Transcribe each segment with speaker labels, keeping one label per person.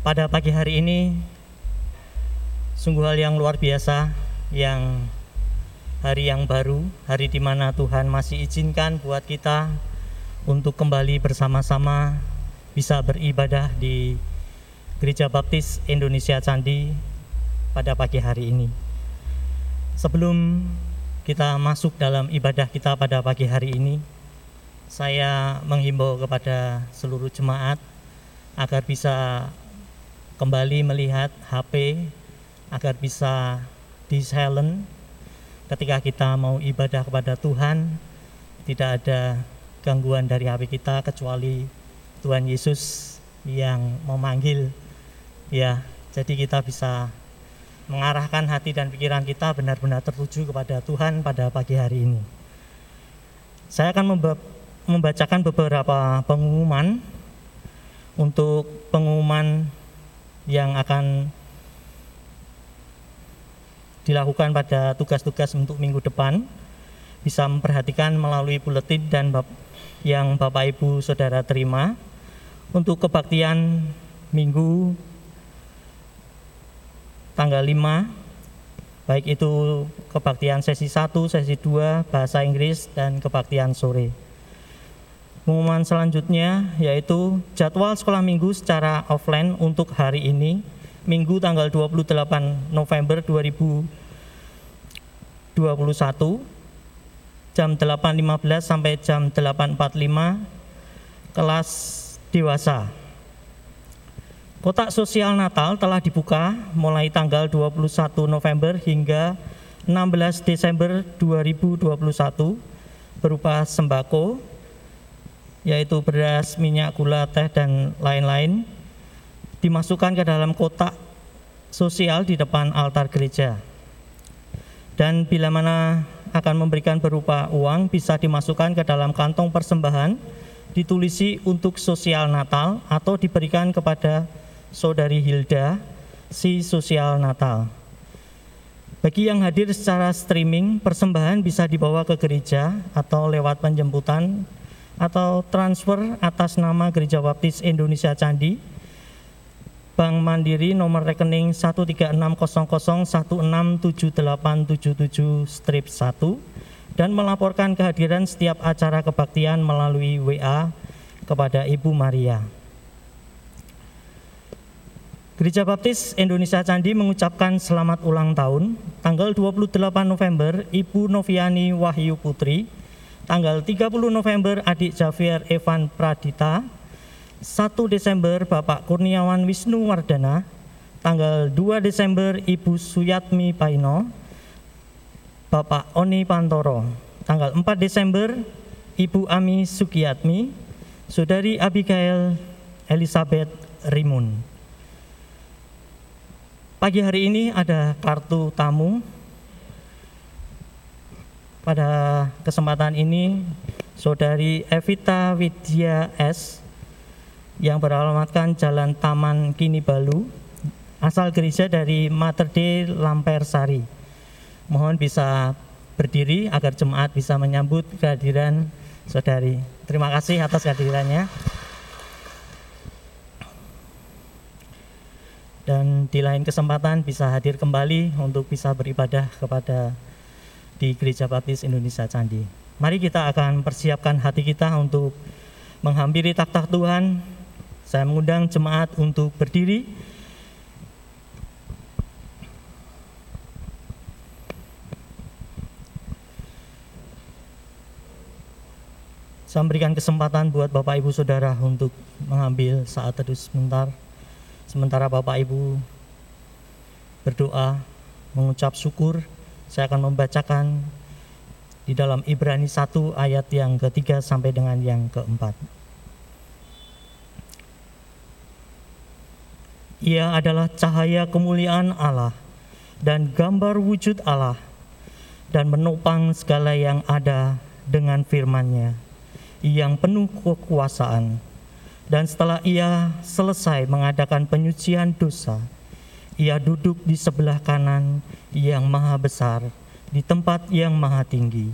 Speaker 1: pada pagi hari ini sungguh hal yang luar biasa yang hari yang baru, hari di mana Tuhan masih izinkan buat kita untuk kembali bersama-sama bisa beribadah di Gereja Baptis Indonesia Candi pada pagi hari ini. Sebelum kita masuk dalam ibadah kita pada pagi hari ini, saya menghimbau kepada seluruh jemaat agar bisa kembali melihat HP agar bisa di silent ketika kita mau ibadah kepada Tuhan. Tidak ada gangguan dari HP kita kecuali Tuhan Yesus yang memanggil. Ya jadi kita bisa mengarahkan hati dan pikiran kita benar-benar tertuju kepada Tuhan pada pagi hari ini. Saya akan membacakan beberapa pengumuman. Untuk pengumuman yang akan dilakukan pada tugas-tugas untuk minggu depan bisa memperhatikan melalui buletin dan yang Bapak Ibu Saudara terima untuk kebaktian minggu tanggal 5 baik itu kebaktian sesi 1, sesi 2, bahasa Inggris dan kebaktian sore. Pengumuman selanjutnya yaitu jadwal sekolah minggu secara offline untuk hari ini, Minggu tanggal 28 November 2021, jam 8.15 sampai jam 8.45, kelas dewasa. Kotak sosial Natal telah dibuka mulai tanggal 21 November hingga 16 Desember 2021 berupa sembako, yaitu beras, minyak, gula, teh, dan lain-lain, dimasukkan ke dalam kotak sosial di depan altar gereja. Dan bila mana akan memberikan berupa uang, bisa dimasukkan ke dalam kantong persembahan, ditulisi untuk sosial Natal, atau diberikan kepada saudari Hilda, si sosial Natal. Bagi yang hadir secara streaming, persembahan bisa dibawa ke gereja atau lewat penjemputan atau transfer atas nama Gereja Baptis Indonesia Candi, Bank Mandiri nomor rekening 13600167877 strip 1 dan melaporkan kehadiran setiap acara kebaktian melalui WA kepada Ibu Maria. Gereja Baptis Indonesia Candi mengucapkan selamat ulang tahun tanggal 28 November Ibu Noviani Wahyu Putri tanggal 30 November adik Javier Evan Pradita, 1 Desember Bapak Kurniawan Wisnu Wardana, tanggal 2 Desember Ibu Suyatmi Paino, Bapak Oni Pantoro, tanggal 4 Desember Ibu Ami Sukiyatmi, Saudari Abigail Elizabeth Rimun. Pagi hari ini ada kartu tamu pada kesempatan ini, Saudari Evita Widya S yang beralamatkan Jalan Taman Kini Balu, asal gereja dari Mater Lamper Sari. Mohon bisa berdiri agar jemaat bisa menyambut kehadiran saudari. Terima kasih atas kehadirannya. Dan di lain kesempatan bisa hadir kembali untuk bisa beribadah kepada di Gereja Baptis Indonesia Candi. Mari kita akan persiapkan hati kita untuk menghampiri takhta Tuhan. Saya mengundang jemaat untuk berdiri. Saya memberikan kesempatan buat Bapak Ibu Saudara untuk mengambil saat teduh sebentar. Sementara Bapak Ibu berdoa, mengucap syukur saya akan membacakan di dalam Ibrani 1 ayat yang ketiga sampai dengan yang keempat. Ia adalah cahaya kemuliaan Allah dan gambar wujud Allah dan menopang segala yang ada dengan firman-Nya yang penuh kekuasaan. Dan setelah ia selesai mengadakan penyucian dosa, ia duduk di sebelah kanan yang maha besar, di tempat yang maha tinggi,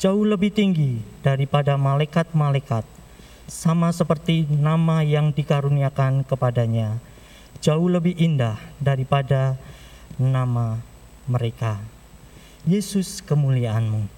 Speaker 1: jauh lebih tinggi daripada malaikat-malaikat, sama seperti nama yang dikaruniakan kepadanya. jauh lebih indah daripada nama mereka. Yesus kemuliaanmu.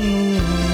Speaker 1: you.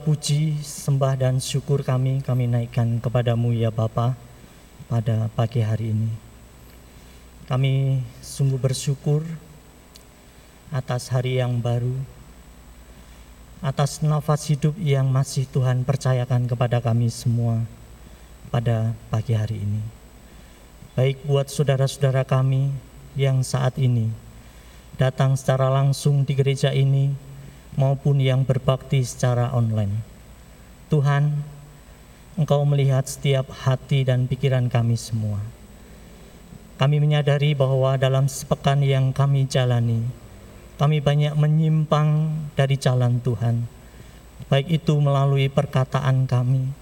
Speaker 1: Puji, sembah dan syukur kami kami naikkan kepadamu ya Bapa pada pagi hari ini. Kami sungguh bersyukur atas hari yang baru, atas nafas hidup yang masih Tuhan percayakan kepada kami semua pada pagi hari ini. Baik buat saudara-saudara kami yang saat ini datang secara langsung di gereja ini, maupun yang berbakti secara online. Tuhan, Engkau melihat setiap hati dan pikiran kami semua. Kami menyadari bahwa dalam sepekan yang kami jalani, kami banyak menyimpang dari jalan Tuhan, baik itu melalui perkataan kami,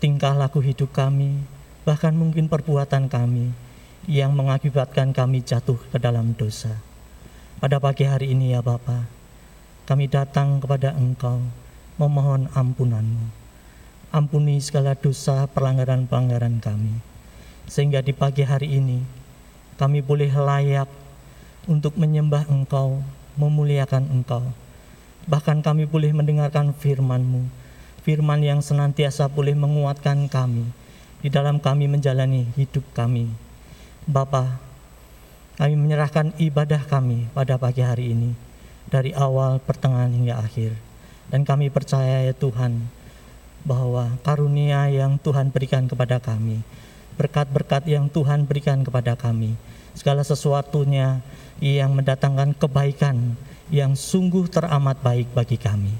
Speaker 1: tingkah laku hidup kami, bahkan mungkin perbuatan kami yang mengakibatkan kami jatuh ke dalam dosa. Pada pagi hari ini ya Bapa, kami datang kepada Engkau memohon ampunanmu. ampuni segala dosa pelanggaran-pelanggaran kami. Sehingga di pagi hari ini kami boleh layak untuk menyembah Engkau, memuliakan Engkau. Bahkan kami boleh mendengarkan firman-Mu, firman yang senantiasa boleh menguatkan kami di dalam kami menjalani hidup kami. Bapa, kami menyerahkan ibadah kami pada pagi hari ini dari awal, pertengahan hingga akhir. Dan kami percaya ya Tuhan bahwa karunia yang Tuhan berikan kepada kami, berkat-berkat yang Tuhan berikan kepada kami, segala sesuatunya yang mendatangkan kebaikan yang sungguh teramat baik bagi kami.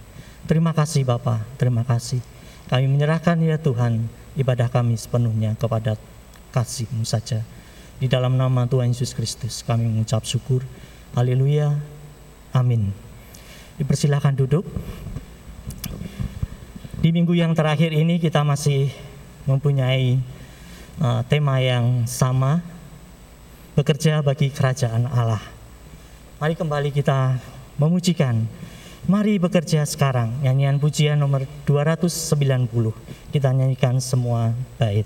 Speaker 1: Terima kasih Bapa, terima kasih. Kami menyerahkan ya Tuhan ibadah kami sepenuhnya kepada kasih-Mu saja. Di dalam nama Tuhan Yesus Kristus kami mengucap syukur. Haleluya. Amin. Dipersilahkan duduk. Di minggu yang terakhir ini kita masih mempunyai uh, tema yang sama, bekerja bagi kerajaan Allah. Mari kembali kita memujikan. Mari bekerja sekarang. Nyanyian pujian nomor 290. Kita nyanyikan semua bait.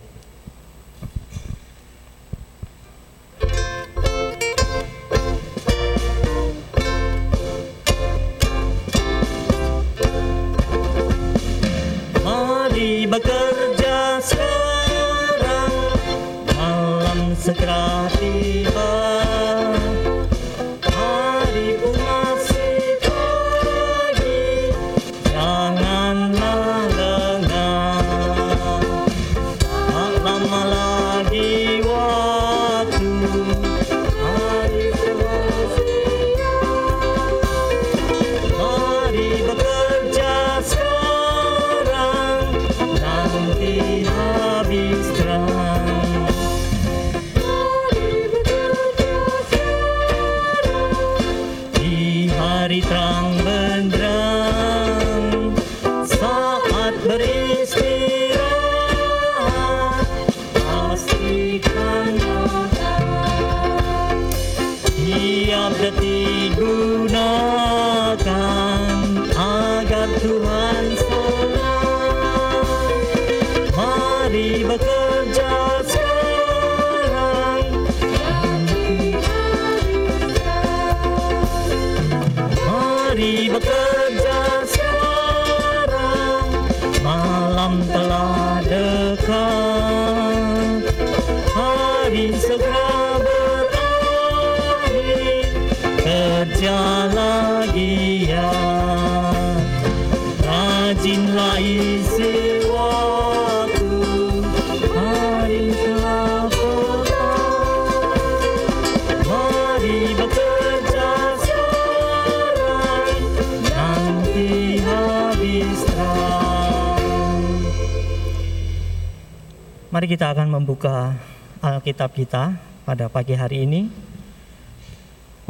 Speaker 1: Alkitab kita pada pagi hari ini.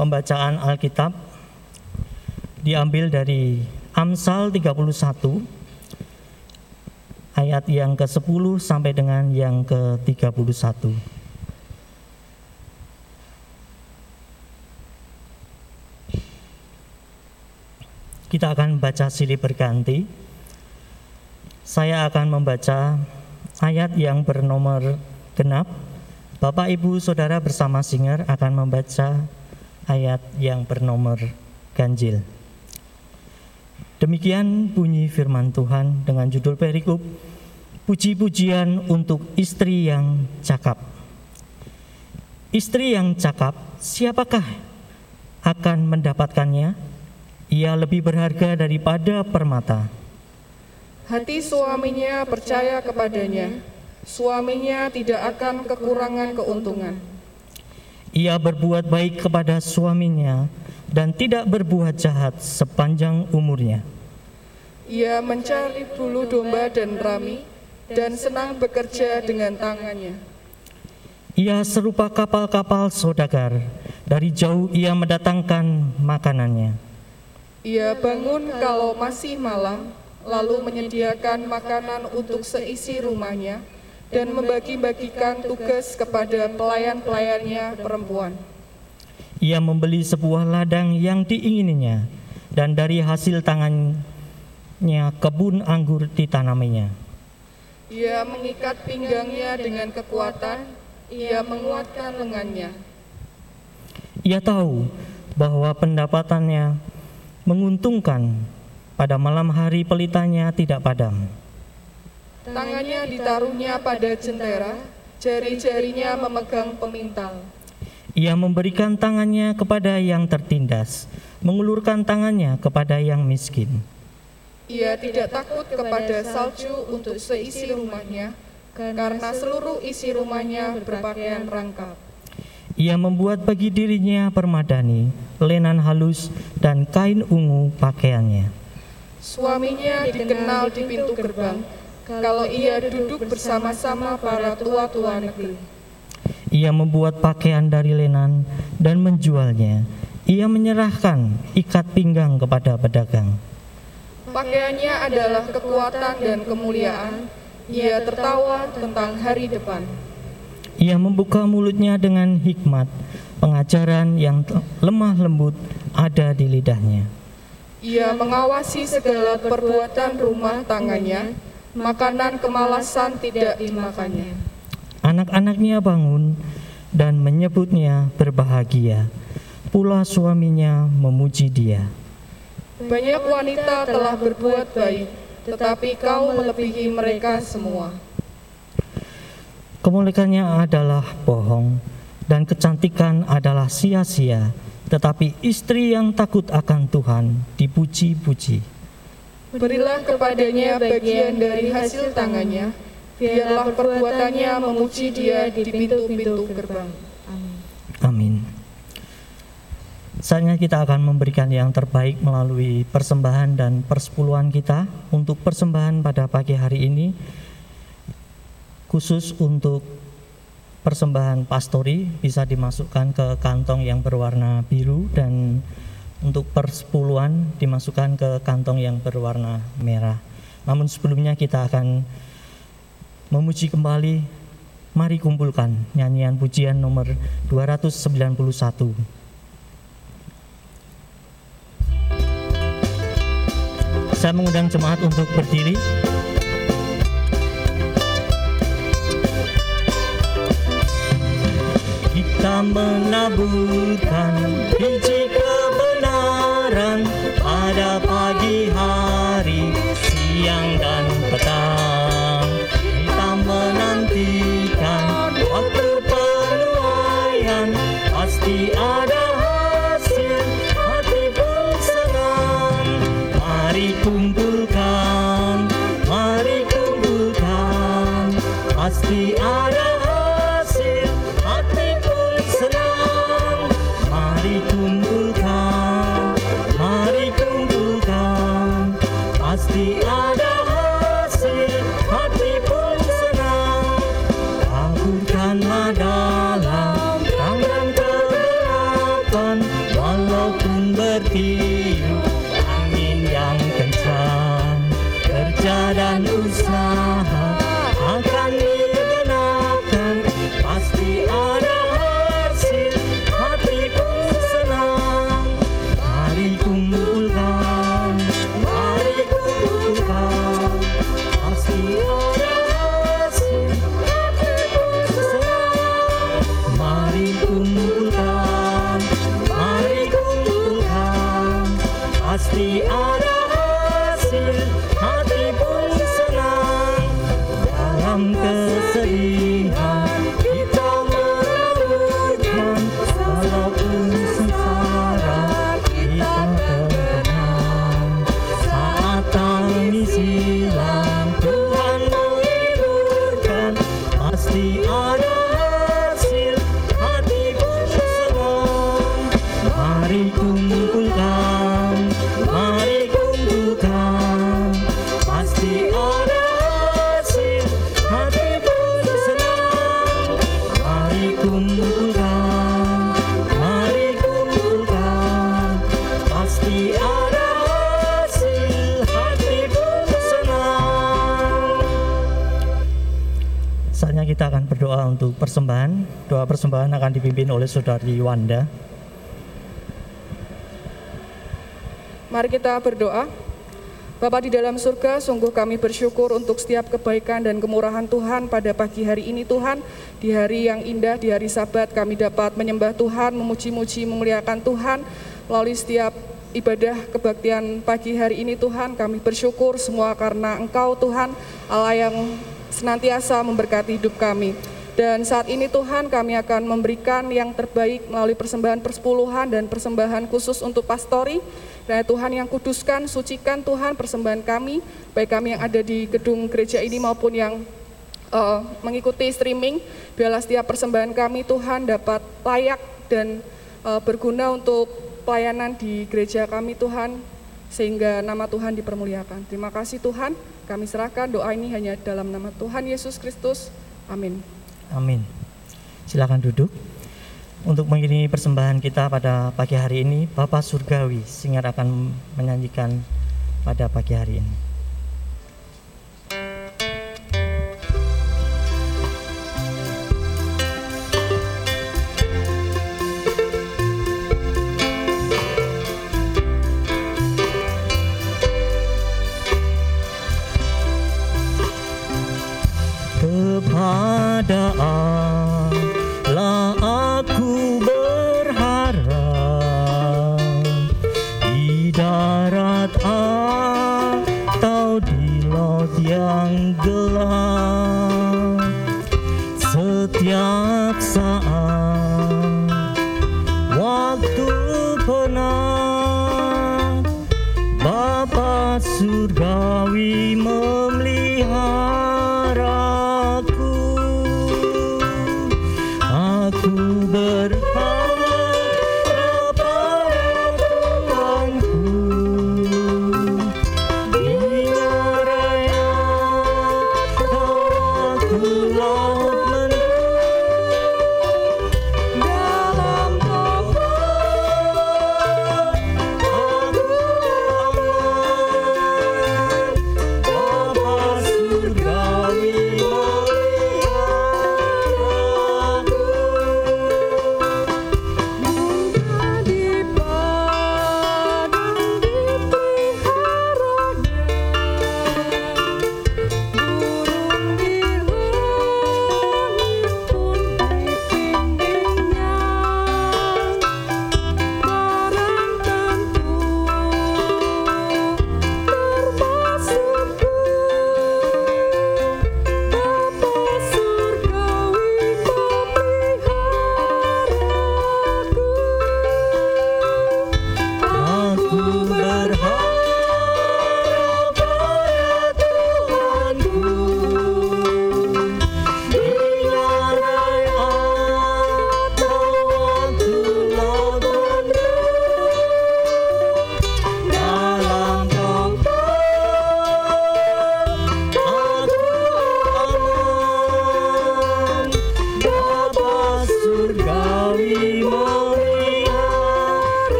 Speaker 1: Pembacaan Alkitab diambil dari Amsal 31 ayat yang ke-10 sampai dengan yang ke-31. Kita akan baca silih berganti. Saya akan membaca ayat yang bernomor genap, Bapak Ibu Saudara bersama Singer akan membaca ayat yang bernomor ganjil. Demikian bunyi firman Tuhan dengan judul perikop Puji-pujian untuk istri yang cakap. Istri yang cakap, siapakah akan mendapatkannya? Ia lebih berharga daripada permata
Speaker 2: Hati suaminya percaya kepadanya, suaminya tidak akan kekurangan keuntungan.
Speaker 1: Ia berbuat baik kepada suaminya dan tidak berbuat jahat sepanjang umurnya.
Speaker 2: Ia mencari bulu domba dan rami dan senang bekerja dengan tangannya.
Speaker 1: Ia serupa kapal-kapal saudagar, dari jauh ia mendatangkan makanannya.
Speaker 2: Ia bangun kalau masih malam, lalu menyediakan makanan untuk seisi rumahnya, dan membagi-bagikan tugas kepada pelayan-pelayannya perempuan.
Speaker 1: Ia membeli sebuah ladang yang diingininya, dan dari hasil tangannya kebun anggur ditanaminya.
Speaker 2: Ia mengikat pinggangnya dengan kekuatan, ia menguatkan lengannya.
Speaker 1: Ia tahu bahwa pendapatannya menguntungkan pada malam hari pelitanya tidak padam.
Speaker 2: Tangannya ditaruhnya pada jentera, jari-jarinya memegang pemintal.
Speaker 1: Ia memberikan tangannya kepada yang tertindas, mengulurkan tangannya kepada yang miskin.
Speaker 2: Ia tidak takut kepada salju untuk seisi rumahnya, karena seluruh isi rumahnya berpakaian rangkap.
Speaker 1: Ia membuat bagi dirinya permadani, lenan halus, dan kain ungu pakaiannya.
Speaker 2: Suaminya dikenal di pintu gerbang, kalau ia duduk bersama-sama para tua-tua negeri.
Speaker 1: Ia membuat pakaian dari lenan dan menjualnya. Ia menyerahkan ikat pinggang kepada pedagang.
Speaker 2: Pakaiannya adalah kekuatan dan kemuliaan. Ia tertawa tentang hari depan.
Speaker 1: Ia membuka mulutnya dengan hikmat, pengajaran yang lemah lembut ada di lidahnya.
Speaker 2: Ia mengawasi segala perbuatan rumah tangannya, makanan kemalasan tidak dimakannya.
Speaker 1: Anak-anaknya bangun dan menyebutnya berbahagia. Pula suaminya memuji dia.
Speaker 2: Banyak wanita telah berbuat baik, tetapi kau melebihi mereka semua.
Speaker 1: Kemuliaannya adalah bohong dan kecantikan adalah sia-sia, tetapi istri yang takut akan Tuhan dipuji-puji.
Speaker 2: Berilah kepadanya bagian dari hasil tangannya, biarlah perbuatannya memuji dia di pintu-pintu gerbang.
Speaker 1: Amin. Saatnya kita akan memberikan yang terbaik melalui persembahan dan persepuluhan kita untuk persembahan pada pagi hari ini khusus untuk persembahan pastori bisa dimasukkan ke kantong yang berwarna biru dan untuk persepuluhan dimasukkan ke kantong yang berwarna merah. Namun sebelumnya kita akan memuji kembali mari kumpulkan nyanyian pujian nomor 291. Saya mengundang jemaat untuk berdiri. Kita menaburkan biji pada pagi hari, siang dan petang. Kita menantikan waktu penuaian, pasti ada hasil, hati pun senang. Mari kumpulkan, dipimpin oleh Saudari Wanda.
Speaker 2: Mari kita berdoa. Bapa di dalam surga, sungguh kami bersyukur untuk setiap kebaikan dan kemurahan Tuhan pada pagi hari ini Tuhan. Di hari yang indah, di hari sabat kami dapat menyembah Tuhan, memuji-muji, memuliakan Tuhan melalui setiap ibadah kebaktian pagi hari ini Tuhan. Kami bersyukur semua karena Engkau Tuhan Allah yang senantiasa memberkati hidup kami. Dan saat ini Tuhan kami akan memberikan yang terbaik melalui persembahan persepuluhan dan persembahan khusus untuk pastori. Dan Tuhan yang kuduskan, sucikan Tuhan persembahan kami, baik kami yang ada di gedung gereja ini maupun yang uh, mengikuti streaming. Biarlah setiap persembahan kami Tuhan dapat layak dan uh, berguna untuk pelayanan di gereja kami Tuhan, sehingga nama Tuhan dipermuliakan. Terima kasih Tuhan, kami serahkan doa ini hanya dalam nama Tuhan Yesus Kristus. Amin.
Speaker 1: Amin. Silakan duduk. Untuk mengiringi persembahan kita pada pagi hari ini, Bapak Surgawi Singar akan menyanyikan pada pagi hari ini. Kepada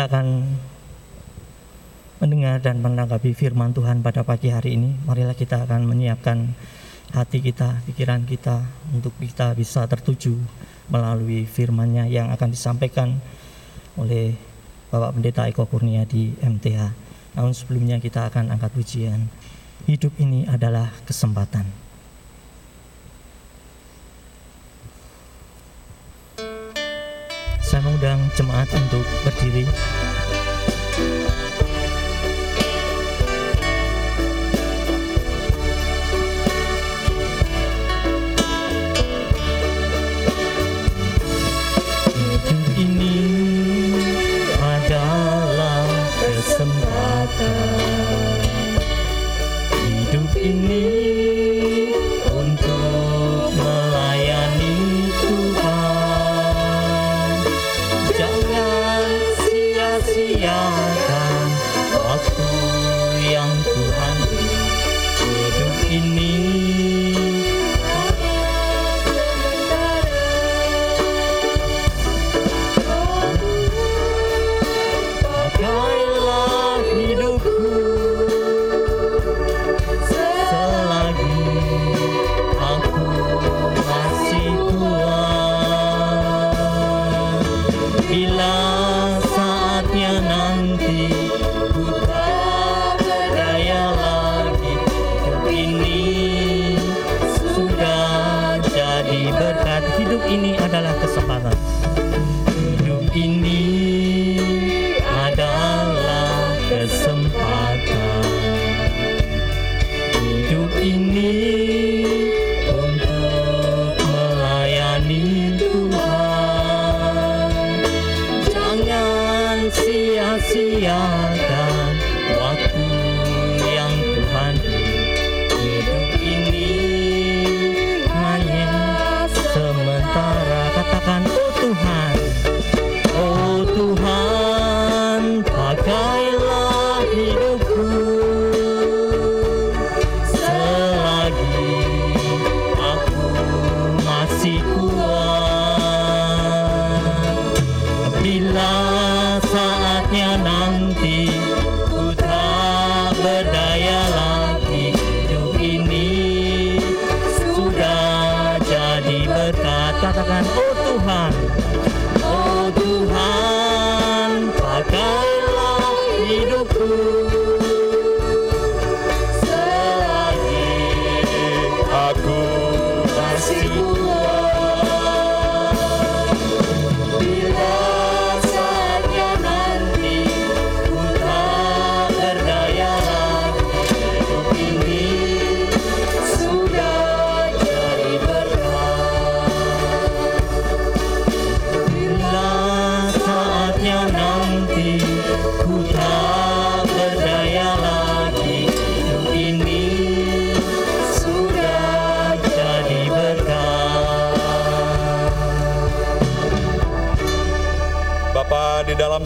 Speaker 1: kita akan mendengar dan menanggapi firman Tuhan pada pagi hari ini. Marilah kita akan menyiapkan hati kita, pikiran kita untuk kita bisa tertuju melalui firman-Nya yang akan disampaikan oleh Bapak Pendeta Eko Kurnia di MTH. Namun sebelumnya kita akan angkat pujian. Hidup ini adalah kesempatan. Mengundang jemaat untuk berdiri.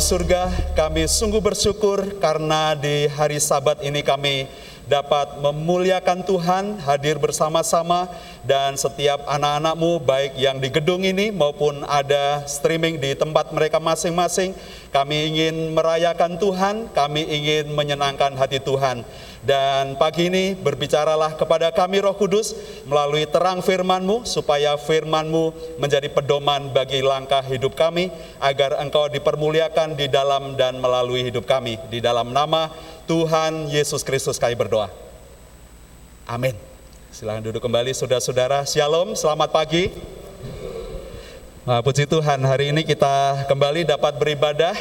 Speaker 3: Surga, kami sungguh bersyukur karena di hari sabat ini kami dapat memuliakan Tuhan, hadir bersama-sama dan setiap anak-anakmu baik yang di gedung ini maupun ada streaming di tempat mereka masing-masing, kami ingin merayakan Tuhan, kami ingin menyenangkan hati Tuhan. Dan pagi ini berbicaralah kepada kami Roh Kudus melalui terang firman-Mu supaya firman-Mu menjadi pedoman bagi langkah hidup kami agar Engkau dipermuliakan di dalam dan melalui hidup kami. Di dalam nama Tuhan Yesus Kristus kami berdoa. Amin. Silahkan duduk kembali saudara-saudara. Shalom, selamat pagi. Nah, puji Tuhan, hari ini kita kembali dapat beribadah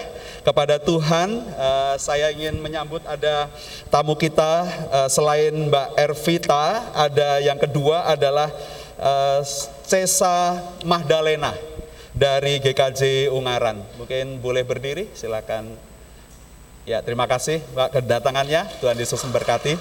Speaker 3: kepada Tuhan. Eh, saya ingin menyambut ada tamu kita eh, selain Mbak Ervita, ada yang kedua adalah eh, Cesa Mahdalena dari GKJ Ungaran. Mungkin boleh berdiri, silakan. Ya, terima kasih Mbak kedatangannya. Tuhan Yesus memberkati.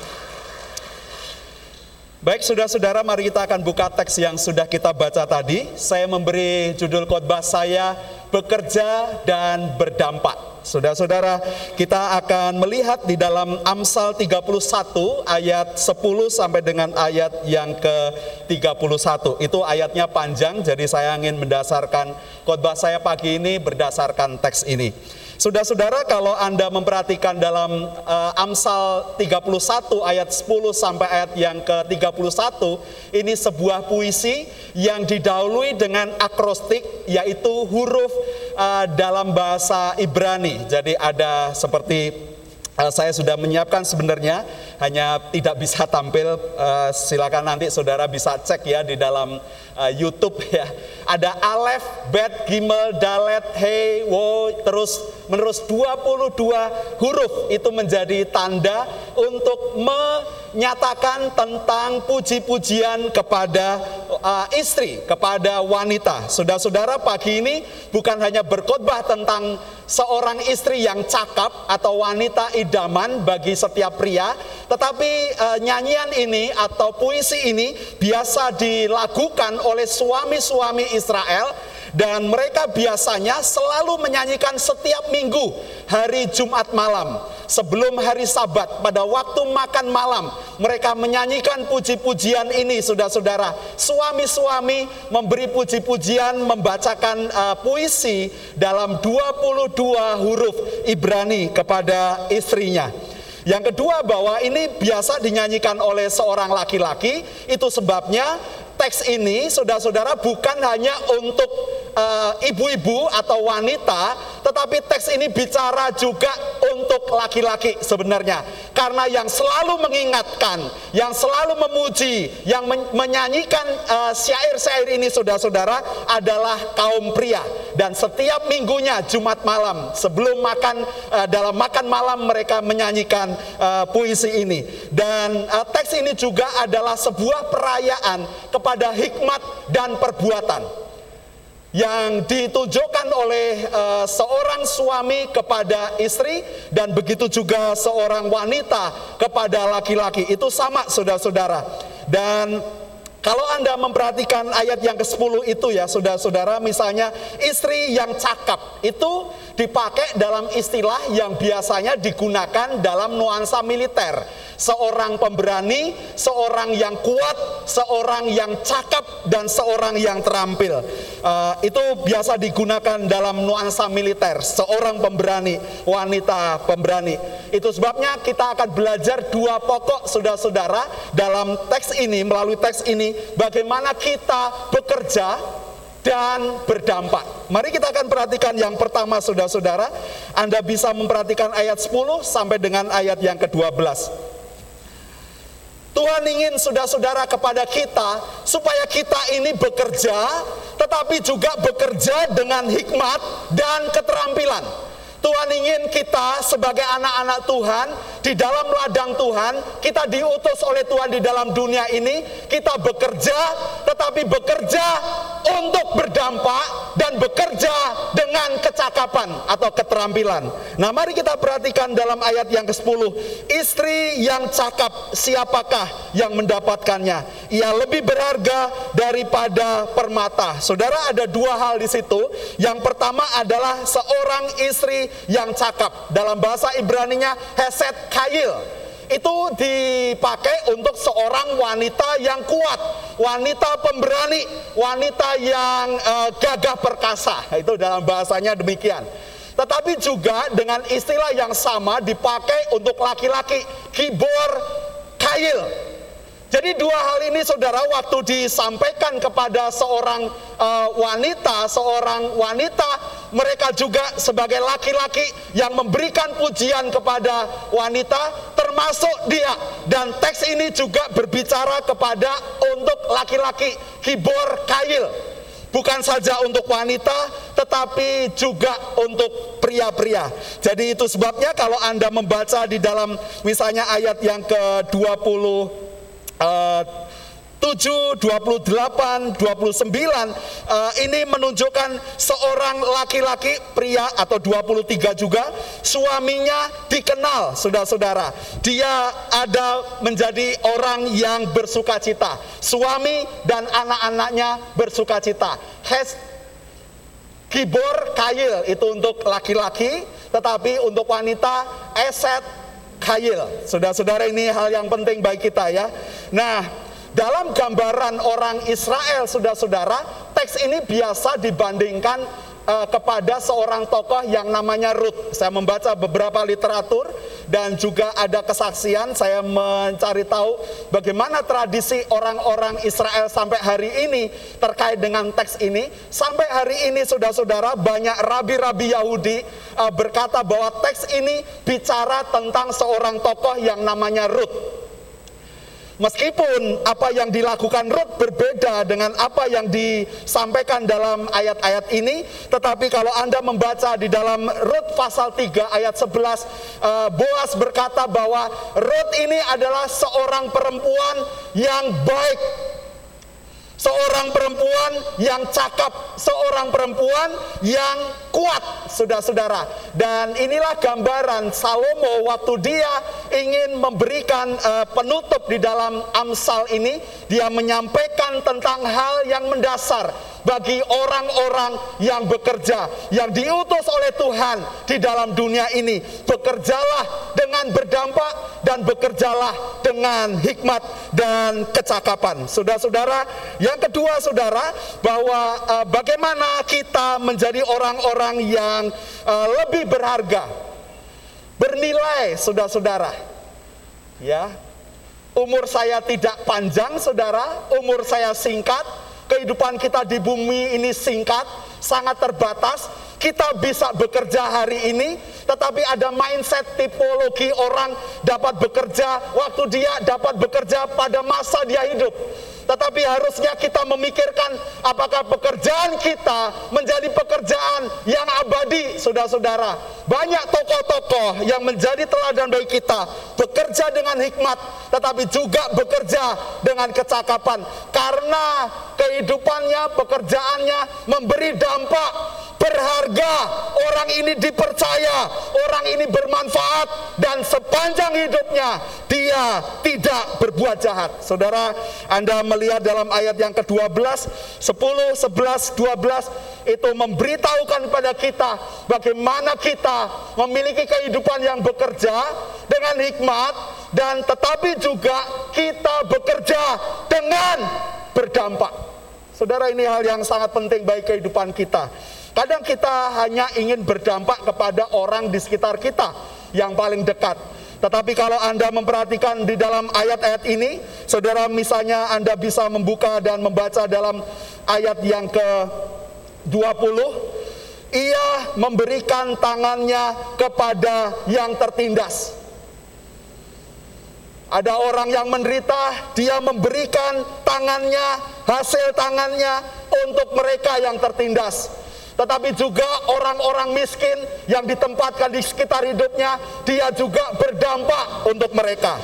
Speaker 3: Baik, saudara-saudara, mari kita akan buka teks yang sudah kita baca tadi. Saya memberi judul khotbah saya bekerja dan berdampak. Saudara-saudara, kita akan melihat di dalam Amsal 31 ayat 10 sampai dengan ayat yang ke-31. Itu ayatnya panjang, jadi saya ingin mendasarkan khotbah saya pagi ini berdasarkan teks ini. Saudara-saudara, kalau Anda memperhatikan dalam uh, Amsal 31 ayat 10 sampai ayat yang ke-31, ini sebuah puisi yang didahului dengan akrostik yaitu huruf uh, dalam bahasa Ibrani. Jadi ada seperti saya sudah menyiapkan sebenarnya hanya tidak bisa tampil. Uh, silakan nanti saudara bisa cek ya di dalam uh, YouTube ya. Ada alef bet gimel dalet hey wo terus menerus 22 huruf. Itu menjadi tanda untuk menyatakan tentang puji-pujian kepada istri kepada wanita. Saudara-saudara pagi ini bukan hanya berkhotbah tentang seorang istri yang cakap atau wanita idaman bagi setiap pria, tetapi e, nyanyian ini atau puisi ini biasa dilakukan oleh suami-suami Israel dan mereka biasanya selalu menyanyikan setiap minggu hari Jumat malam. Sebelum hari Sabat pada waktu makan malam mereka menyanyikan puji-pujian ini saudara-saudara. Suami-suami memberi puji-pujian membacakan uh, puisi dalam 22 huruf Ibrani kepada istrinya. Yang kedua bahwa ini biasa dinyanyikan oleh seorang laki-laki. Itu sebabnya teks ini saudara-saudara bukan hanya untuk eh, ibu-ibu uh, atau wanita, tetapi teks ini bicara juga untuk laki-laki sebenarnya. Karena yang selalu mengingatkan, yang selalu memuji, yang men menyanyikan uh, syair-syair ini saudara-saudara adalah kaum pria. Dan setiap minggunya Jumat malam sebelum makan uh, dalam makan malam mereka menyanyikan uh, puisi ini. Dan uh, teks ini juga adalah sebuah perayaan kepada hikmat dan perbuatan yang ditunjukkan oleh uh, seorang suami kepada istri dan begitu juga seorang wanita kepada laki-laki. Itu sama saudara-saudara. Dan kalau Anda memperhatikan ayat yang ke-10 itu ya saudara-saudara misalnya istri yang cakap itu dipakai dalam istilah yang biasanya digunakan dalam nuansa militer. Seorang pemberani, seorang yang kuat, seorang yang cakap dan seorang yang terampil. Uh, itu biasa digunakan dalam nuansa militer, seorang pemberani, wanita pemberani. Itu sebabnya kita akan belajar dua pokok saudara-saudara dalam teks ini melalui teks ini bagaimana kita bekerja dan berdampak. Mari kita akan perhatikan yang pertama saudara-saudara. Anda bisa memperhatikan ayat 10 sampai dengan ayat yang ke-12. Tuhan ingin saudara-saudara kepada kita supaya kita ini bekerja tetapi juga bekerja dengan hikmat dan keterampilan. Tuhan ingin kita sebagai anak-anak Tuhan di dalam ladang Tuhan, kita diutus oleh Tuhan di dalam dunia ini, kita bekerja tetapi bekerja untuk berdampak dan bekerja dengan kecakapan atau keterampilan. Nah, mari kita perhatikan dalam ayat yang ke-10. Istri yang cakap siapakah yang mendapatkannya? Ia lebih berharga daripada permata. Saudara ada dua hal di situ. Yang pertama adalah seorang istri yang cakap. Dalam bahasa Ibraninya Heset Kail. Itu dipakai untuk seorang wanita yang kuat, wanita pemberani, wanita yang uh, gagah perkasa. Itu dalam bahasanya demikian. Tetapi juga dengan istilah yang sama dipakai untuk laki-laki, kibor kail jadi dua hal ini saudara waktu disampaikan kepada seorang uh, wanita, seorang wanita mereka juga sebagai laki-laki yang memberikan pujian kepada wanita termasuk dia dan teks ini juga berbicara kepada untuk laki-laki kibor kail bukan saja untuk wanita tetapi juga untuk pria-pria. Jadi itu sebabnya kalau Anda membaca di dalam misalnya ayat yang ke-20 uh, 7, 28, 29 uh, ini menunjukkan seorang laki-laki pria atau 23 juga suaminya dikenal saudara-saudara. Dia ada menjadi orang yang bersuka cita. Suami dan anak-anaknya bersuka cita. Hes kibor kail itu untuk laki-laki, tetapi untuk wanita eset kail. Saudara-saudara ini hal yang penting bagi kita ya. Nah, dalam gambaran orang Israel, saudara-saudara, teks ini biasa dibandingkan uh, kepada seorang tokoh yang namanya Ruth. Saya membaca beberapa literatur dan juga ada kesaksian. Saya mencari tahu bagaimana tradisi orang-orang Israel sampai hari ini terkait dengan teks ini. Sampai hari ini saudara-saudara banyak rabi-rabi Yahudi uh, berkata bahwa teks ini bicara tentang seorang tokoh yang namanya Ruth. Meskipun apa yang dilakukan Ruth berbeda dengan apa yang disampaikan dalam ayat-ayat ini, tetapi kalau Anda membaca di dalam Ruth pasal 3 ayat 11, uh, Boas berkata bahwa Ruth ini adalah seorang perempuan yang baik. Seorang perempuan yang cakap, seorang perempuan yang kuat, saudara-saudara. Dan inilah gambaran Salomo waktu dia ingin memberikan uh, penutup di dalam Amsal ini, dia menyampaikan tentang hal yang mendasar bagi orang-orang yang bekerja, yang diutus oleh Tuhan di dalam dunia ini. Bekerjalah dengan berdampak dan bekerjalah dengan hikmat dan kecakapan. Saudara-saudara, yang kedua saudara, bahwa uh, bagaimana kita menjadi orang-orang yang uh, lebih berharga, bernilai, saudara-saudara. Ya, umur saya tidak panjang, saudara, umur saya singkat, kehidupan kita di bumi ini singkat, sangat terbatas. Kita bisa bekerja hari ini, tetapi ada mindset tipologi orang dapat bekerja waktu dia dapat bekerja pada masa dia hidup. Tetapi harusnya kita memikirkan apakah pekerjaan kita menjadi pekerjaan yang abadi, saudara-saudara. Banyak tokoh-tokoh yang menjadi teladan bagi kita bekerja dengan hikmat, tetapi juga bekerja dengan kecakapan. Karena kehidupannya, pekerjaannya memberi dampak berharga, orang ini dipercaya, orang ini bermanfaat dan sepanjang hidupnya dia tidak berbuat jahat. Saudara, Anda melihat dalam ayat yang ke-12, 10, 11, 12 itu memberitahukan kepada kita bagaimana kita memiliki kehidupan yang bekerja dengan hikmat dan tetapi juga kita bekerja dengan berdampak. Saudara ini hal yang sangat penting bagi kehidupan kita. Kadang kita hanya ingin berdampak kepada orang di sekitar kita yang paling dekat. Tetapi kalau Anda memperhatikan di dalam ayat-ayat ini, saudara misalnya Anda bisa membuka dan membaca dalam ayat yang ke-20, ia memberikan tangannya kepada yang tertindas. Ada orang yang menderita, dia memberikan tangannya, hasil tangannya untuk mereka yang tertindas tetapi juga orang-orang miskin yang ditempatkan di sekitar hidupnya, dia juga berdampak untuk mereka.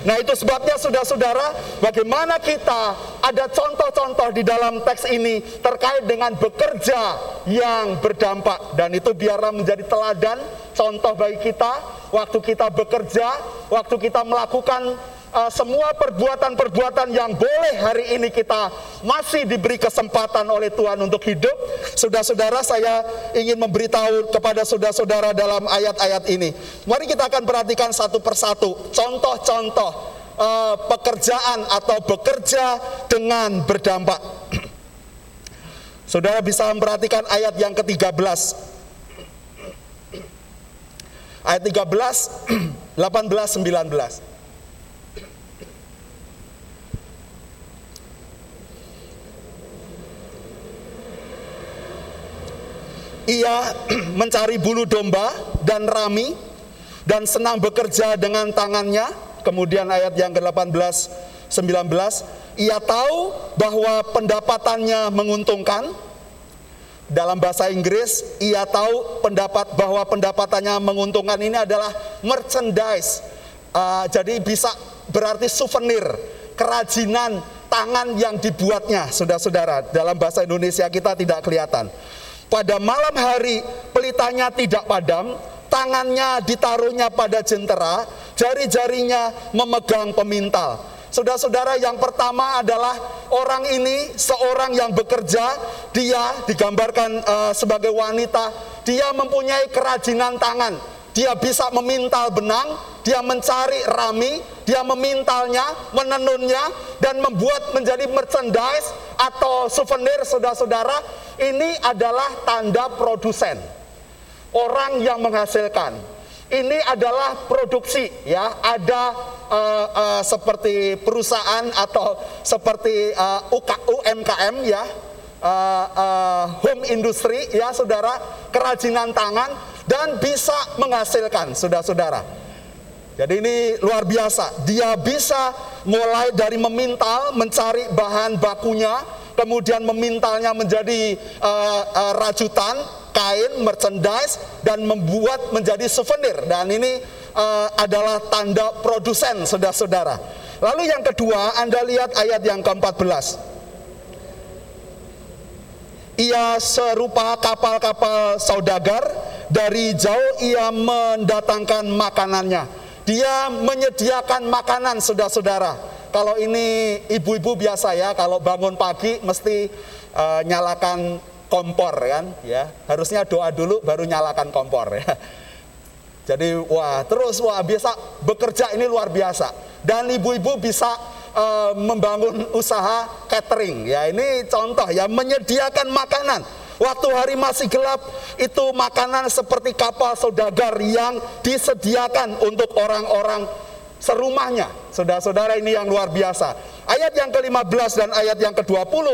Speaker 3: Nah itu sebabnya saudara-saudara bagaimana kita ada contoh-contoh di dalam teks ini terkait dengan bekerja yang berdampak dan itu biarlah menjadi teladan contoh bagi kita waktu kita bekerja, waktu kita melakukan uh, semua perbuatan-perbuatan yang boleh hari ini kita masih diberi kesempatan oleh Tuhan untuk hidup. Saudara-saudara, saya ingin memberitahu kepada saudara-saudara dalam ayat-ayat ini. Mari kita akan perhatikan satu persatu contoh-contoh uh, pekerjaan atau bekerja dengan berdampak. Saudara bisa memperhatikan ayat yang ke-13. Ayat 13, 18, 19. Ia mencari bulu domba dan rami dan senang bekerja dengan tangannya. Kemudian ayat yang ke-18 19 ia tahu bahwa pendapatannya menguntungkan. Dalam bahasa Inggris, ia tahu pendapat bahwa pendapatannya menguntungkan ini adalah merchandise. Uh, jadi bisa berarti souvenir, kerajinan tangan yang dibuatnya, saudara-saudara. Dalam bahasa Indonesia kita tidak kelihatan. Pada malam hari pelitanya tidak padam, tangannya ditaruhnya pada jentera, jari-jarinya memegang pemintal. Saudara-saudara, yang pertama adalah orang ini seorang yang bekerja, dia digambarkan uh, sebagai wanita, dia mempunyai kerajinan tangan. Dia bisa memintal benang, dia mencari rami, dia memintalnya, menenunnya, dan membuat menjadi merchandise atau souvenir saudara-saudara. Ini adalah tanda produsen. Orang yang menghasilkan. ini adalah produksi ya ada uh, uh, seperti perusahaan atau seperti uh, UK, UMKM ya uh, uh, home industry ya saudara kerajinan tangan dan bisa menghasilkan saudara-saudara jadi ini luar biasa dia bisa mulai dari memintal mencari bahan bakunya kemudian memintalnya menjadi uh, uh, rajutan kain, merchandise, dan membuat menjadi souvenir. Dan ini uh, adalah tanda produsen, saudara-saudara. Lalu yang kedua, Anda lihat ayat yang ke-14. Ia serupa kapal-kapal saudagar, dari jauh ia mendatangkan makanannya. Dia menyediakan makanan, saudara-saudara. Kalau ini ibu-ibu biasa ya, kalau bangun pagi mesti uh, nyalakan kompor kan? Ya harusnya doa dulu baru nyalakan kompor ya. Jadi wah terus wah biasa bekerja ini luar biasa. Dan ibu-ibu bisa uh, membangun usaha catering. Ya ini contoh ya menyediakan makanan waktu hari masih gelap itu makanan seperti kapal saudagar yang disediakan untuk orang-orang serumahnya. Saudara-saudara ini yang luar biasa. Ayat yang ke-15 dan ayat yang ke-20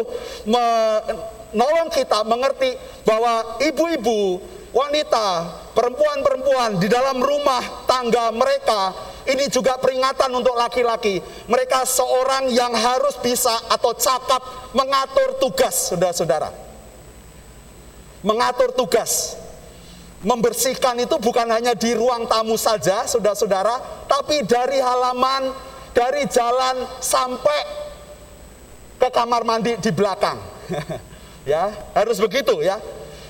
Speaker 3: menolong kita mengerti bahwa ibu-ibu, wanita, perempuan-perempuan di dalam rumah tangga mereka ini juga peringatan untuk laki-laki. Mereka seorang yang harus bisa atau cakap mengatur tugas, saudara-saudara. Mengatur tugas. Membersihkan itu bukan hanya di ruang tamu saja, saudara-saudara, tapi dari halaman, dari jalan sampai ke kamar mandi di belakang. ya, harus begitu ya.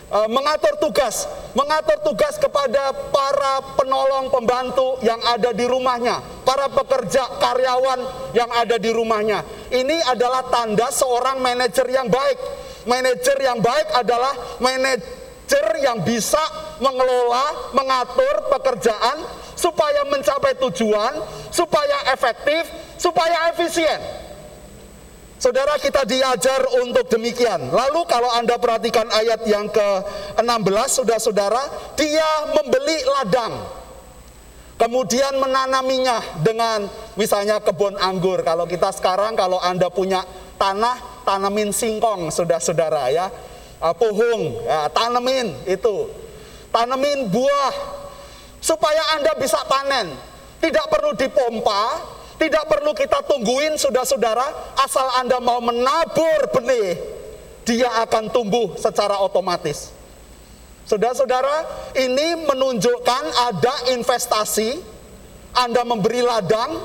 Speaker 3: E, mengatur tugas, mengatur tugas kepada para penolong pembantu yang ada di rumahnya, para pekerja karyawan yang ada di rumahnya. Ini adalah tanda seorang manajer yang baik. Manajer yang baik adalah manajer yang bisa mengelola, mengatur pekerjaan supaya mencapai tujuan, supaya efektif, supaya efisien. Saudara kita diajar untuk demikian. Lalu kalau Anda perhatikan ayat yang ke-16 Saudara-saudara, dia membeli ladang. Kemudian menanaminya dengan misalnya kebun anggur. Kalau kita sekarang kalau Anda punya tanah, tanamin singkong Saudara-saudara ya. Ah, pohon, ya, tanamin itu. Tanamin buah supaya Anda bisa panen. Tidak perlu dipompa, tidak perlu kita tungguin saudara-saudara, asal Anda mau menabur benih, dia akan tumbuh secara otomatis. Saudara-saudara, ini menunjukkan ada investasi, Anda memberi ladang,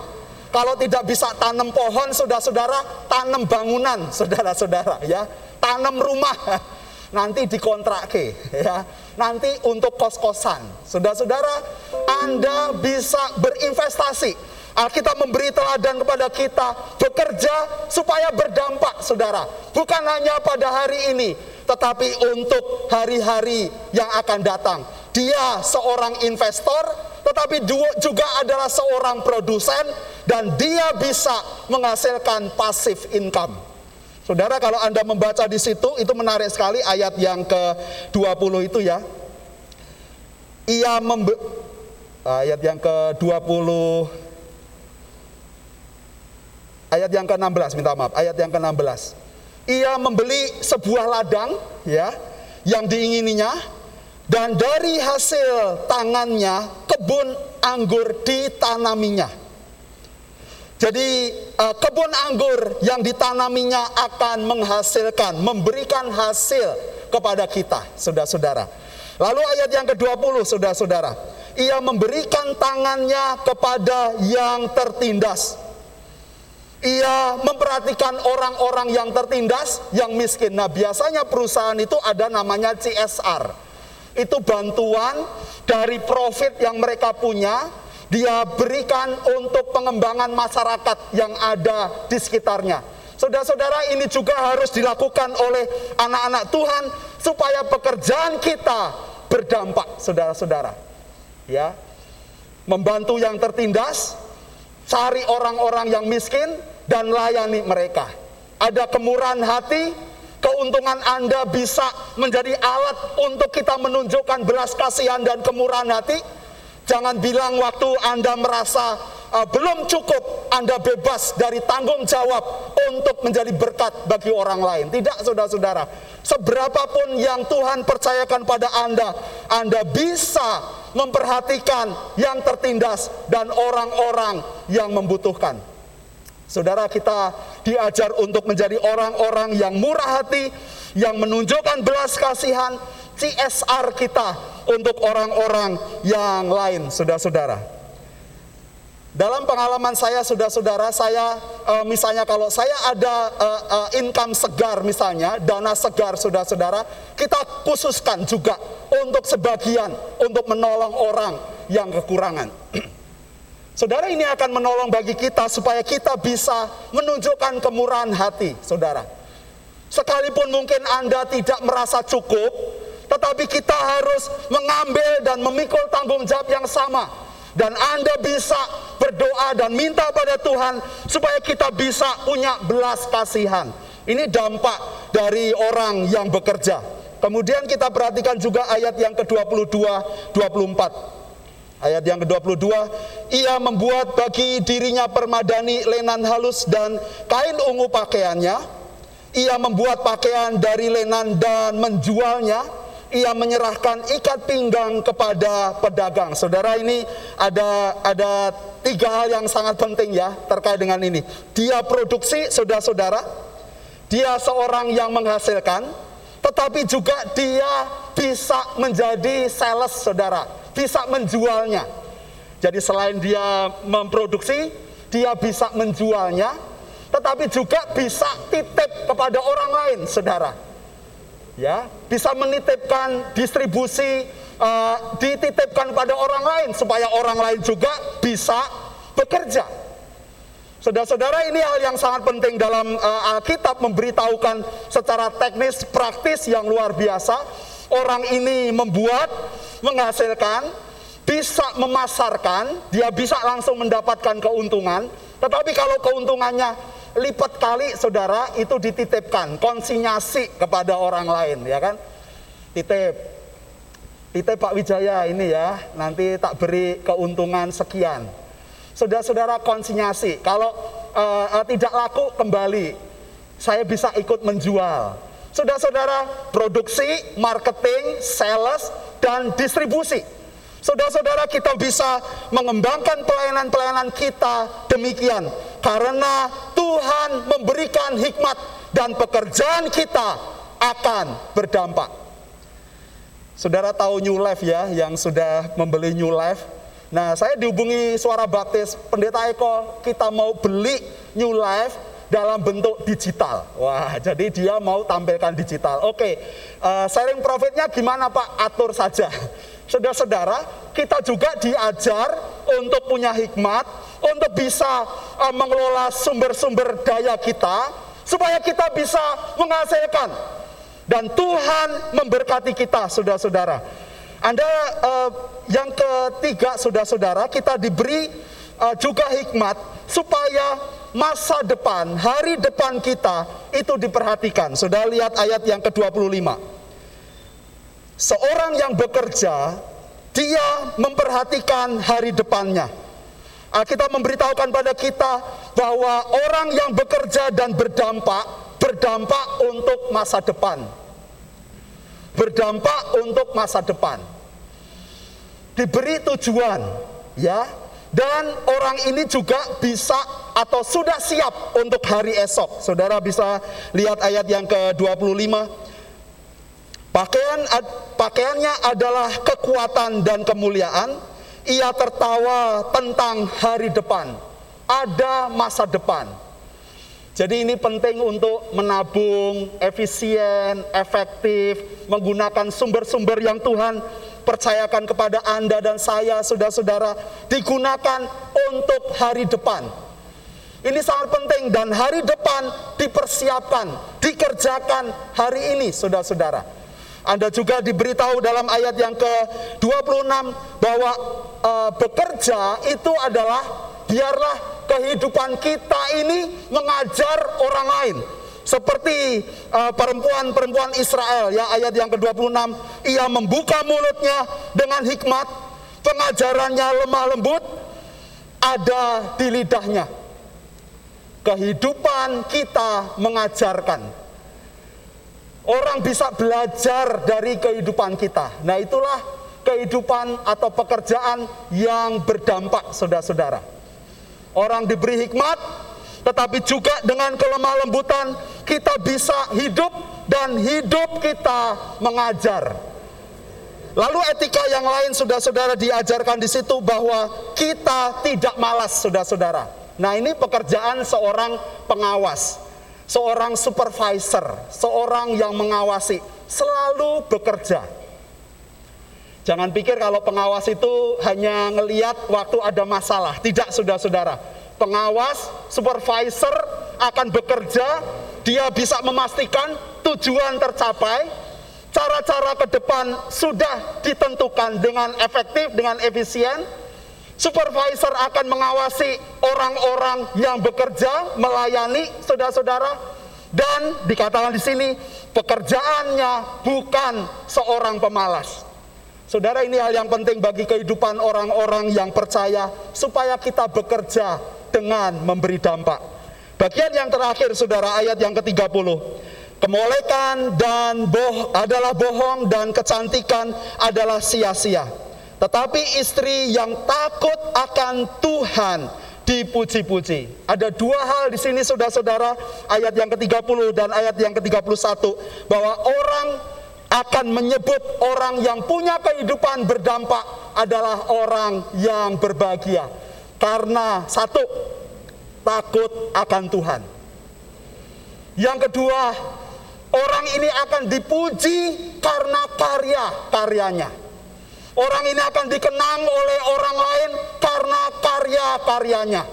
Speaker 3: kalau tidak bisa tanam pohon, saudara-saudara, tanam bangunan, saudara-saudara, ya, tanam rumah, nanti dikontrake, ya, nanti untuk kos-kosan, saudara-saudara, Anda bisa berinvestasi Alkitab memberi teladan kepada kita bekerja supaya berdampak saudara. Bukan hanya pada hari ini, tetapi untuk hari-hari yang akan datang. Dia seorang investor, tetapi juga adalah seorang produsen dan dia bisa menghasilkan pasif income. Saudara kalau Anda membaca di situ itu menarik sekali ayat yang ke-20 itu ya. Ia ayat yang ke-20 Ayat yang ke-16, minta maaf. Ayat yang ke-16. Ia membeli sebuah ladang ya yang diingininya dan dari hasil tangannya kebun anggur ditanaminya. Jadi eh, kebun anggur yang ditanaminya akan menghasilkan, memberikan hasil kepada kita, saudara-saudara. Lalu ayat yang ke-20, saudara-saudara. Ia memberikan tangannya kepada yang tertindas ia memperhatikan orang-orang yang tertindas, yang miskin. Nah, biasanya perusahaan itu ada namanya CSR. Itu bantuan dari profit yang mereka punya, dia berikan untuk pengembangan masyarakat yang ada di sekitarnya. Saudara-saudara, ini juga harus dilakukan oleh anak-anak Tuhan supaya pekerjaan kita berdampak, saudara-saudara. Ya. Membantu yang tertindas, cari orang-orang yang miskin, dan layani mereka. Ada kemurahan hati, keuntungan Anda bisa menjadi alat untuk kita menunjukkan belas kasihan dan kemurahan hati. Jangan bilang waktu Anda merasa uh, belum cukup, Anda bebas dari tanggung jawab untuk menjadi berkat bagi orang lain. Tidak, saudara-saudara. Seberapapun yang Tuhan percayakan pada Anda, Anda bisa memperhatikan yang tertindas dan orang-orang yang membutuhkan. Saudara kita diajar untuk menjadi orang-orang yang murah hati, yang menunjukkan belas kasihan, CSR kita untuk orang-orang yang lain, saudara-saudara. Dalam pengalaman saya, saudara-saudara, saya uh, misalnya kalau saya ada uh, uh, income segar misalnya, dana segar saudara-saudara, kita khususkan juga untuk sebagian untuk menolong orang yang kekurangan. saudara ini akan menolong bagi kita supaya kita bisa menunjukkan kemurahan hati, saudara. Sekalipun mungkin Anda tidak merasa cukup, tetapi kita harus mengambil dan memikul tanggung jawab yang sama dan Anda bisa berdoa dan minta pada Tuhan supaya kita bisa punya belas kasihan. Ini dampak dari orang yang bekerja. Kemudian kita perhatikan juga ayat yang ke-22, 24. Ayat yang ke-22, ia membuat bagi dirinya permadani lenan halus dan kain ungu pakaiannya. Ia membuat pakaian dari lenan dan menjualnya ia menyerahkan ikat pinggang kepada pedagang. Saudara ini ada ada tiga hal yang sangat penting ya terkait dengan ini. Dia produksi, saudara-saudara. Dia seorang yang menghasilkan, tetapi juga dia bisa menjadi sales, saudara. Bisa menjualnya. Jadi selain dia memproduksi, dia bisa menjualnya, tetapi juga bisa titip kepada orang lain, saudara ya bisa menitipkan distribusi uh, dititipkan pada orang lain supaya orang lain juga bisa bekerja. Saudara-saudara ini hal yang sangat penting dalam uh, Alkitab memberitahukan secara teknis praktis yang luar biasa. Orang ini membuat, menghasilkan, bisa memasarkan, dia bisa langsung mendapatkan keuntungan. Tetapi kalau keuntungannya lipat kali saudara itu dititipkan konsinyasi kepada orang lain ya kan? Titip. Titip Pak Wijaya ini ya nanti tak beri keuntungan sekian. Saudara-saudara konsinyasi. Kalau uh, tidak laku kembali. Saya bisa ikut menjual saudara-saudara produksi marketing sales dan distribusi Saudara-saudara kita bisa mengembangkan pelayanan-pelayanan kita demikian karena Tuhan memberikan hikmat dan pekerjaan kita akan berdampak. Saudara tahu New Life ya yang sudah membeli New Life. Nah, saya dihubungi suara baptis Pendeta Eko, kita mau beli New Life dalam bentuk digital. Wah, jadi dia mau tampilkan digital. Oke, uh, sharing profitnya gimana Pak? Atur saja. Saudara-saudara, kita juga diajar untuk punya hikmat, untuk bisa uh, mengelola sumber-sumber daya kita, supaya kita bisa menghasilkan. Dan Tuhan memberkati kita, saudara-saudara. Anda uh, yang ketiga, saudara-saudara, kita diberi uh, juga hikmat supaya masa depan, hari depan kita itu diperhatikan. Sudah lihat ayat yang ke-25 seorang yang bekerja, dia memperhatikan hari depannya. Alkitab memberitahukan pada kita bahwa orang yang bekerja dan berdampak, berdampak untuk masa depan. Berdampak untuk masa depan. Diberi tujuan, ya, dan orang ini juga bisa atau sudah siap untuk hari esok. Saudara bisa lihat ayat yang ke-25. Pakaian pakaiannya adalah kekuatan dan kemuliaan. Ia tertawa tentang hari depan. Ada masa depan. Jadi ini penting untuk menabung efisien, efektif, menggunakan sumber-sumber yang Tuhan percayakan kepada Anda dan saya, saudara-saudara, digunakan untuk hari depan. Ini sangat penting dan hari depan dipersiapkan, dikerjakan hari ini, saudara-saudara. Anda juga diberitahu dalam ayat yang ke-26 bahwa e, bekerja itu adalah biarlah kehidupan kita ini mengajar orang lain. Seperti eh, perempuan-perempuan Israel ya ayat yang ke-26 ia membuka mulutnya dengan hikmat pengajarannya lemah lembut, ada di lidahnya. Kehidupan kita mengajarkan. Orang bisa belajar dari kehidupan kita. Nah, itulah kehidupan atau pekerjaan yang berdampak, saudara-saudara. Orang diberi hikmat, tetapi juga dengan kelemah lembutan kita bisa hidup dan hidup kita mengajar. Lalu etika yang lain saudara-saudara diajarkan di situ bahwa kita tidak malas saudara-saudara. Nah ini pekerjaan seorang pengawas, seorang supervisor, seorang yang mengawasi, selalu bekerja. Jangan pikir kalau pengawas itu hanya ngeliat waktu ada masalah. Tidak saudara-saudara. Pengawas, supervisor akan bekerja, dia bisa memastikan tujuan tercapai, cara-cara ke depan sudah ditentukan dengan efektif, dengan efisien. Supervisor akan mengawasi orang-orang yang bekerja, melayani saudara-saudara, dan dikatakan di sini pekerjaannya bukan seorang pemalas. Saudara ini hal yang penting bagi kehidupan orang-orang yang percaya supaya kita bekerja dengan memberi dampak. Bagian yang terakhir saudara ayat yang ke-30 Kemolekan dan boh adalah bohong dan kecantikan adalah sia-sia. Tetapi istri yang takut akan Tuhan dipuji-puji. Ada dua hal di sini saudara-saudara, ayat yang ke-30 dan ayat yang ke-31 bahwa orang akan menyebut orang yang punya kehidupan berdampak adalah orang yang berbahagia. Karena satu, takut akan Tuhan. Yang kedua, Orang ini akan dipuji karena karya-karyanya. Orang ini akan dikenang oleh orang lain karena karya-karyanya.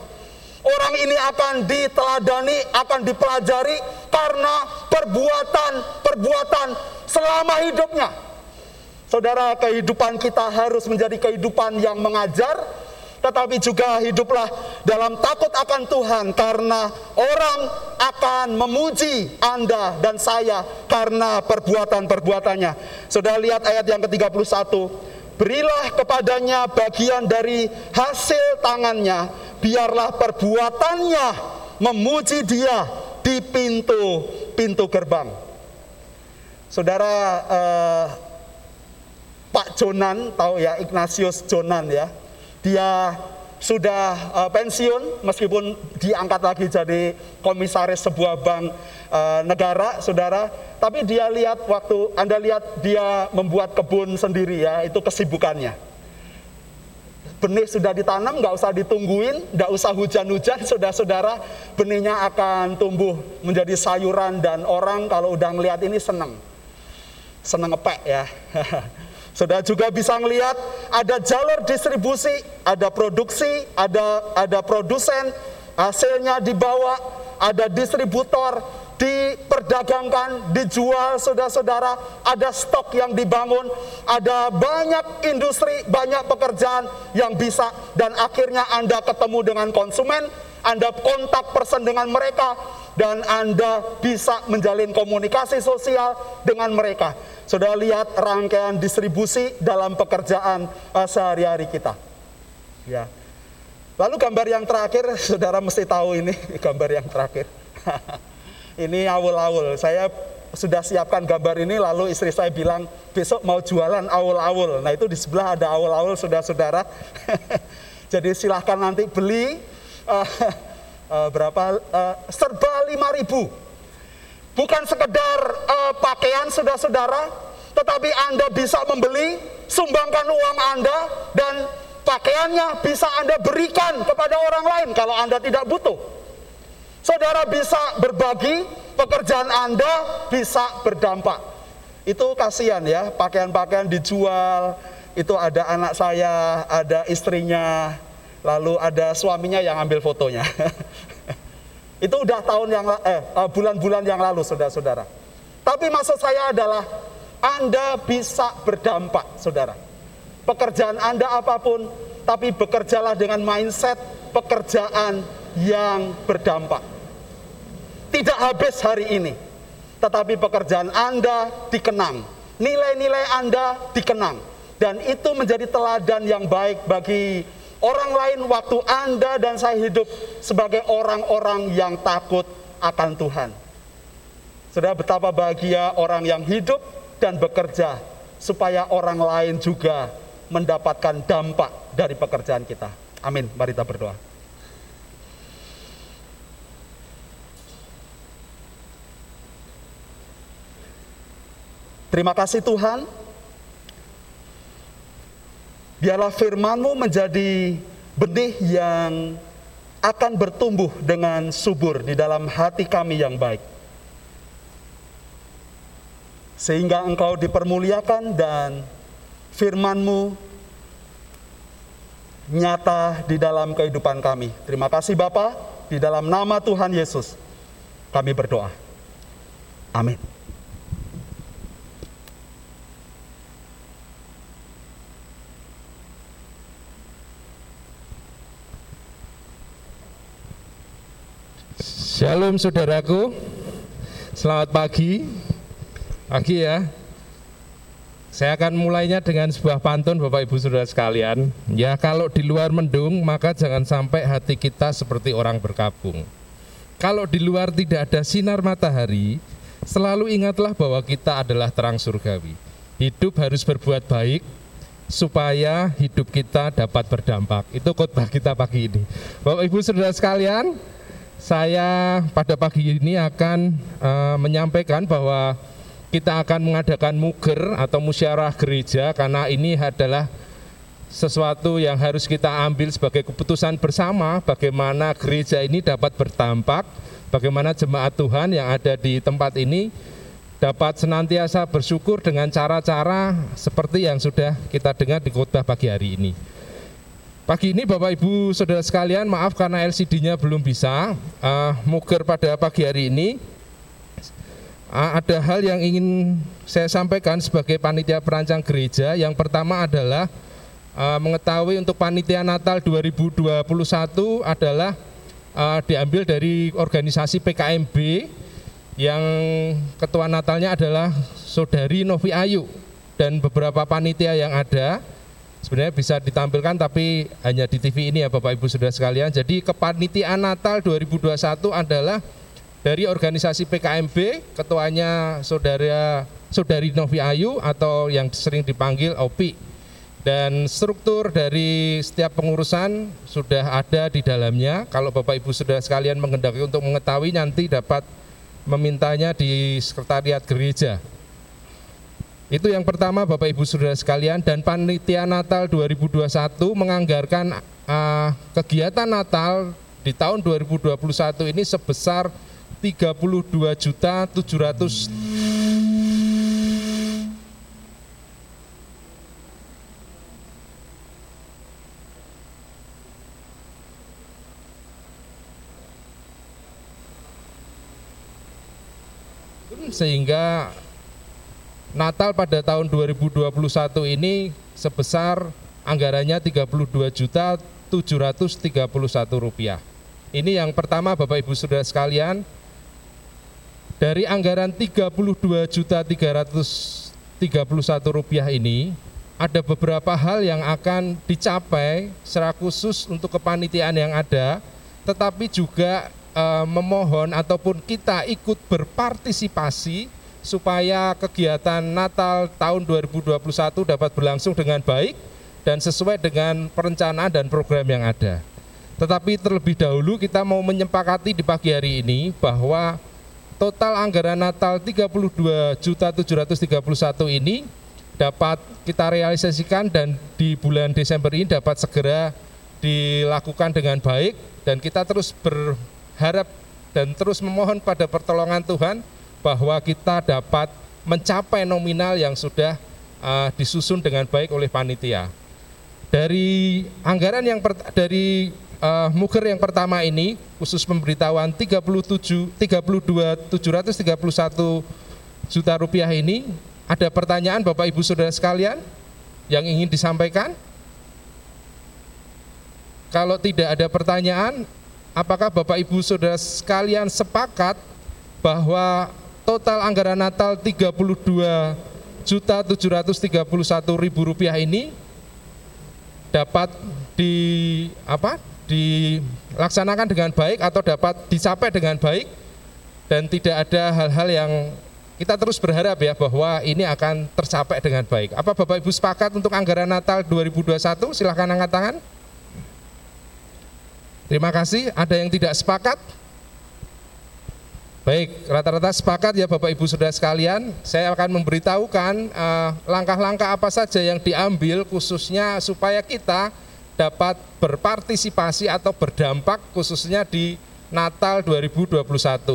Speaker 3: Orang ini akan diteladani, akan dipelajari karena perbuatan-perbuatan selama hidupnya. Saudara, kehidupan kita harus menjadi kehidupan yang mengajar, tetapi juga hiduplah dalam takut akan Tuhan karena orang akan memuji Anda dan saya karena perbuatan-perbuatannya. Sudah lihat ayat yang ke-31. Berilah kepadanya bagian dari hasil tangannya, biarlah perbuatannya memuji dia di pintu-pintu gerbang. Saudara eh, Pak Jonan, tahu ya Ignatius Jonan ya, dia sudah uh, pensiun meskipun diangkat lagi jadi komisaris sebuah bank uh, negara, saudara. Tapi dia lihat waktu Anda lihat dia membuat kebun sendiri ya, itu kesibukannya. Benih sudah ditanam, nggak usah ditungguin, nggak usah hujan-hujan, saudara-saudara. Benihnya akan tumbuh menjadi sayuran dan orang kalau udah ngelihat ini senang, senang ngepek ya. Saudara juga bisa melihat ada jalur distribusi, ada produksi, ada ada produsen, hasilnya dibawa, ada distributor, diperdagangkan, dijual saudara-saudara, ada stok yang dibangun, ada banyak industri, banyak pekerjaan yang bisa. Dan akhirnya Anda ketemu dengan konsumen, Anda kontak person dengan mereka dan Anda bisa menjalin komunikasi sosial dengan mereka. Sudah lihat rangkaian distribusi dalam pekerjaan uh, sehari-hari kita. Ya. Lalu gambar yang terakhir, saudara mesti tahu ini gambar yang terakhir. ini awul-awul. Saya sudah siapkan gambar ini, lalu istri saya bilang besok mau jualan awul-awul. Nah itu di sebelah ada awul-awul, saudara-saudara. Jadi silahkan nanti beli uh, berapa uh, serba 5000 Bukan sekedar uh, pakaian saudara-saudara, tetapi Anda bisa membeli, sumbangkan uang Anda, dan pakaiannya bisa Anda berikan kepada orang lain kalau Anda tidak butuh. Saudara bisa berbagi, pekerjaan Anda bisa berdampak. Itu kasihan ya, pakaian-pakaian dijual, itu ada anak saya, ada istrinya, lalu ada suaminya yang ambil fotonya. Itu udah tahun yang eh, eh bulan-bulan yang lalu saudara-saudara. Tapi maksud saya adalah Anda bisa berdampak, saudara. Pekerjaan Anda apa pun, tapi bekerjalah dengan mindset pekerjaan yang berdampak. Tidak habis hari ini, tetapi pekerjaan Anda dikenang. Nilai-nilai Anda dikenang. dan itu menjadi teladan yang baik bagi orang lain waktu Anda dan saya hidup sebagai orang-orang yang takut akan Tuhan. Saudara betapa bahagia orang yang hidup dan bekerja supaya orang lain juga mendapatkan dampak dari pekerjaan kita. Amin. Mari kita berdoa. Terima kasih Tuhan. Biarlah firman-Mu menjadi benih yang akan bertumbuh dengan subur di dalam hati kami yang baik. Sehingga engkau dipermuliakan dan firman-Mu nyata di dalam kehidupan kami. Terima kasih Bapa, di dalam nama Tuhan Yesus kami berdoa. Amin.
Speaker 4: Shalom saudaraku, selamat pagi. Pagi ya. Saya akan mulainya dengan sebuah pantun Bapak Ibu Saudara sekalian. Ya kalau di luar mendung maka jangan sampai hati kita seperti orang berkabung. Kalau di luar tidak ada sinar matahari, selalu ingatlah bahwa kita adalah terang surgawi. Hidup harus berbuat baik supaya hidup kita dapat berdampak. Itu khotbah kita pagi ini. Bapak Ibu Saudara sekalian, saya pada pagi ini akan uh, menyampaikan bahwa kita akan mengadakan muger atau musyawarah gereja karena ini adalah sesuatu yang harus kita ambil sebagai keputusan bersama bagaimana gereja ini dapat berdampak, bagaimana jemaat Tuhan yang ada di tempat ini dapat senantiasa bersyukur dengan cara-cara seperti yang sudah kita dengar di khotbah pagi hari ini. Pagi ini Bapak Ibu Saudara sekalian, maaf karena LCD-nya belum bisa. Uh, muger pada pagi hari ini uh, ada hal yang ingin saya sampaikan sebagai panitia perancang gereja. Yang pertama adalah uh, mengetahui untuk panitia Natal 2021 adalah uh, diambil dari organisasi PKMB yang ketua Natalnya adalah Saudari Novi Ayu dan beberapa panitia yang ada sebenarnya bisa ditampilkan tapi hanya di TV ini ya Bapak Ibu Saudara sekalian. Jadi kepanitiaan Natal 2021 adalah dari organisasi PKMB, ketuanya Saudara Saudari Novi Ayu atau yang sering dipanggil OPI. Dan struktur dari setiap pengurusan sudah ada di dalamnya. Kalau Bapak Ibu Saudara sekalian mengendaki untuk mengetahui nanti dapat memintanya di sekretariat gereja. Itu yang pertama Bapak Ibu Saudara sekalian dan panitia Natal 2021 menganggarkan uh, kegiatan Natal di tahun 2021 ini sebesar 32 juta 700 sehingga Natal pada tahun 2021 ini sebesar anggarannya 32 juta 731 rupiah. Ini yang pertama Bapak Ibu Saudara sekalian, dari anggaran 32 juta 331 rupiah ini, ada beberapa hal yang akan dicapai secara khusus untuk kepanitiaan yang ada, tetapi juga e, memohon ataupun kita ikut berpartisipasi supaya kegiatan Natal tahun 2021 dapat berlangsung dengan baik dan sesuai dengan perencanaan dan program yang ada. Tetapi terlebih dahulu kita mau menyepakati di pagi hari ini bahwa total anggaran Natal 32.731 ini dapat kita realisasikan dan di bulan Desember ini dapat segera dilakukan dengan baik dan kita terus berharap dan terus memohon pada pertolongan Tuhan bahwa kita dapat mencapai nominal yang sudah uh, disusun dengan baik oleh panitia. Dari anggaran yang per, dari uh, muger yang pertama ini khusus pemberitahuan 37 32 731 juta rupiah ini ada pertanyaan Bapak Ibu Saudara sekalian yang ingin disampaikan? Kalau tidak ada pertanyaan, apakah Bapak Ibu Saudara sekalian sepakat bahwa total anggaran Natal 32 juta 731 ribu rupiah ini dapat di apa dilaksanakan dengan baik atau dapat dicapai dengan baik dan tidak ada hal-hal yang kita terus berharap ya bahwa ini akan tercapai dengan baik. Apa Bapak Ibu sepakat untuk anggaran Natal 2021? Silahkan angkat tangan. Terima kasih. Ada yang tidak sepakat? Baik, rata-rata sepakat ya Bapak Ibu Saudara sekalian. Saya akan memberitahukan eh, langkah-langkah uh, apa saja yang diambil khususnya supaya kita dapat berpartisipasi atau berdampak khususnya di Natal 2021.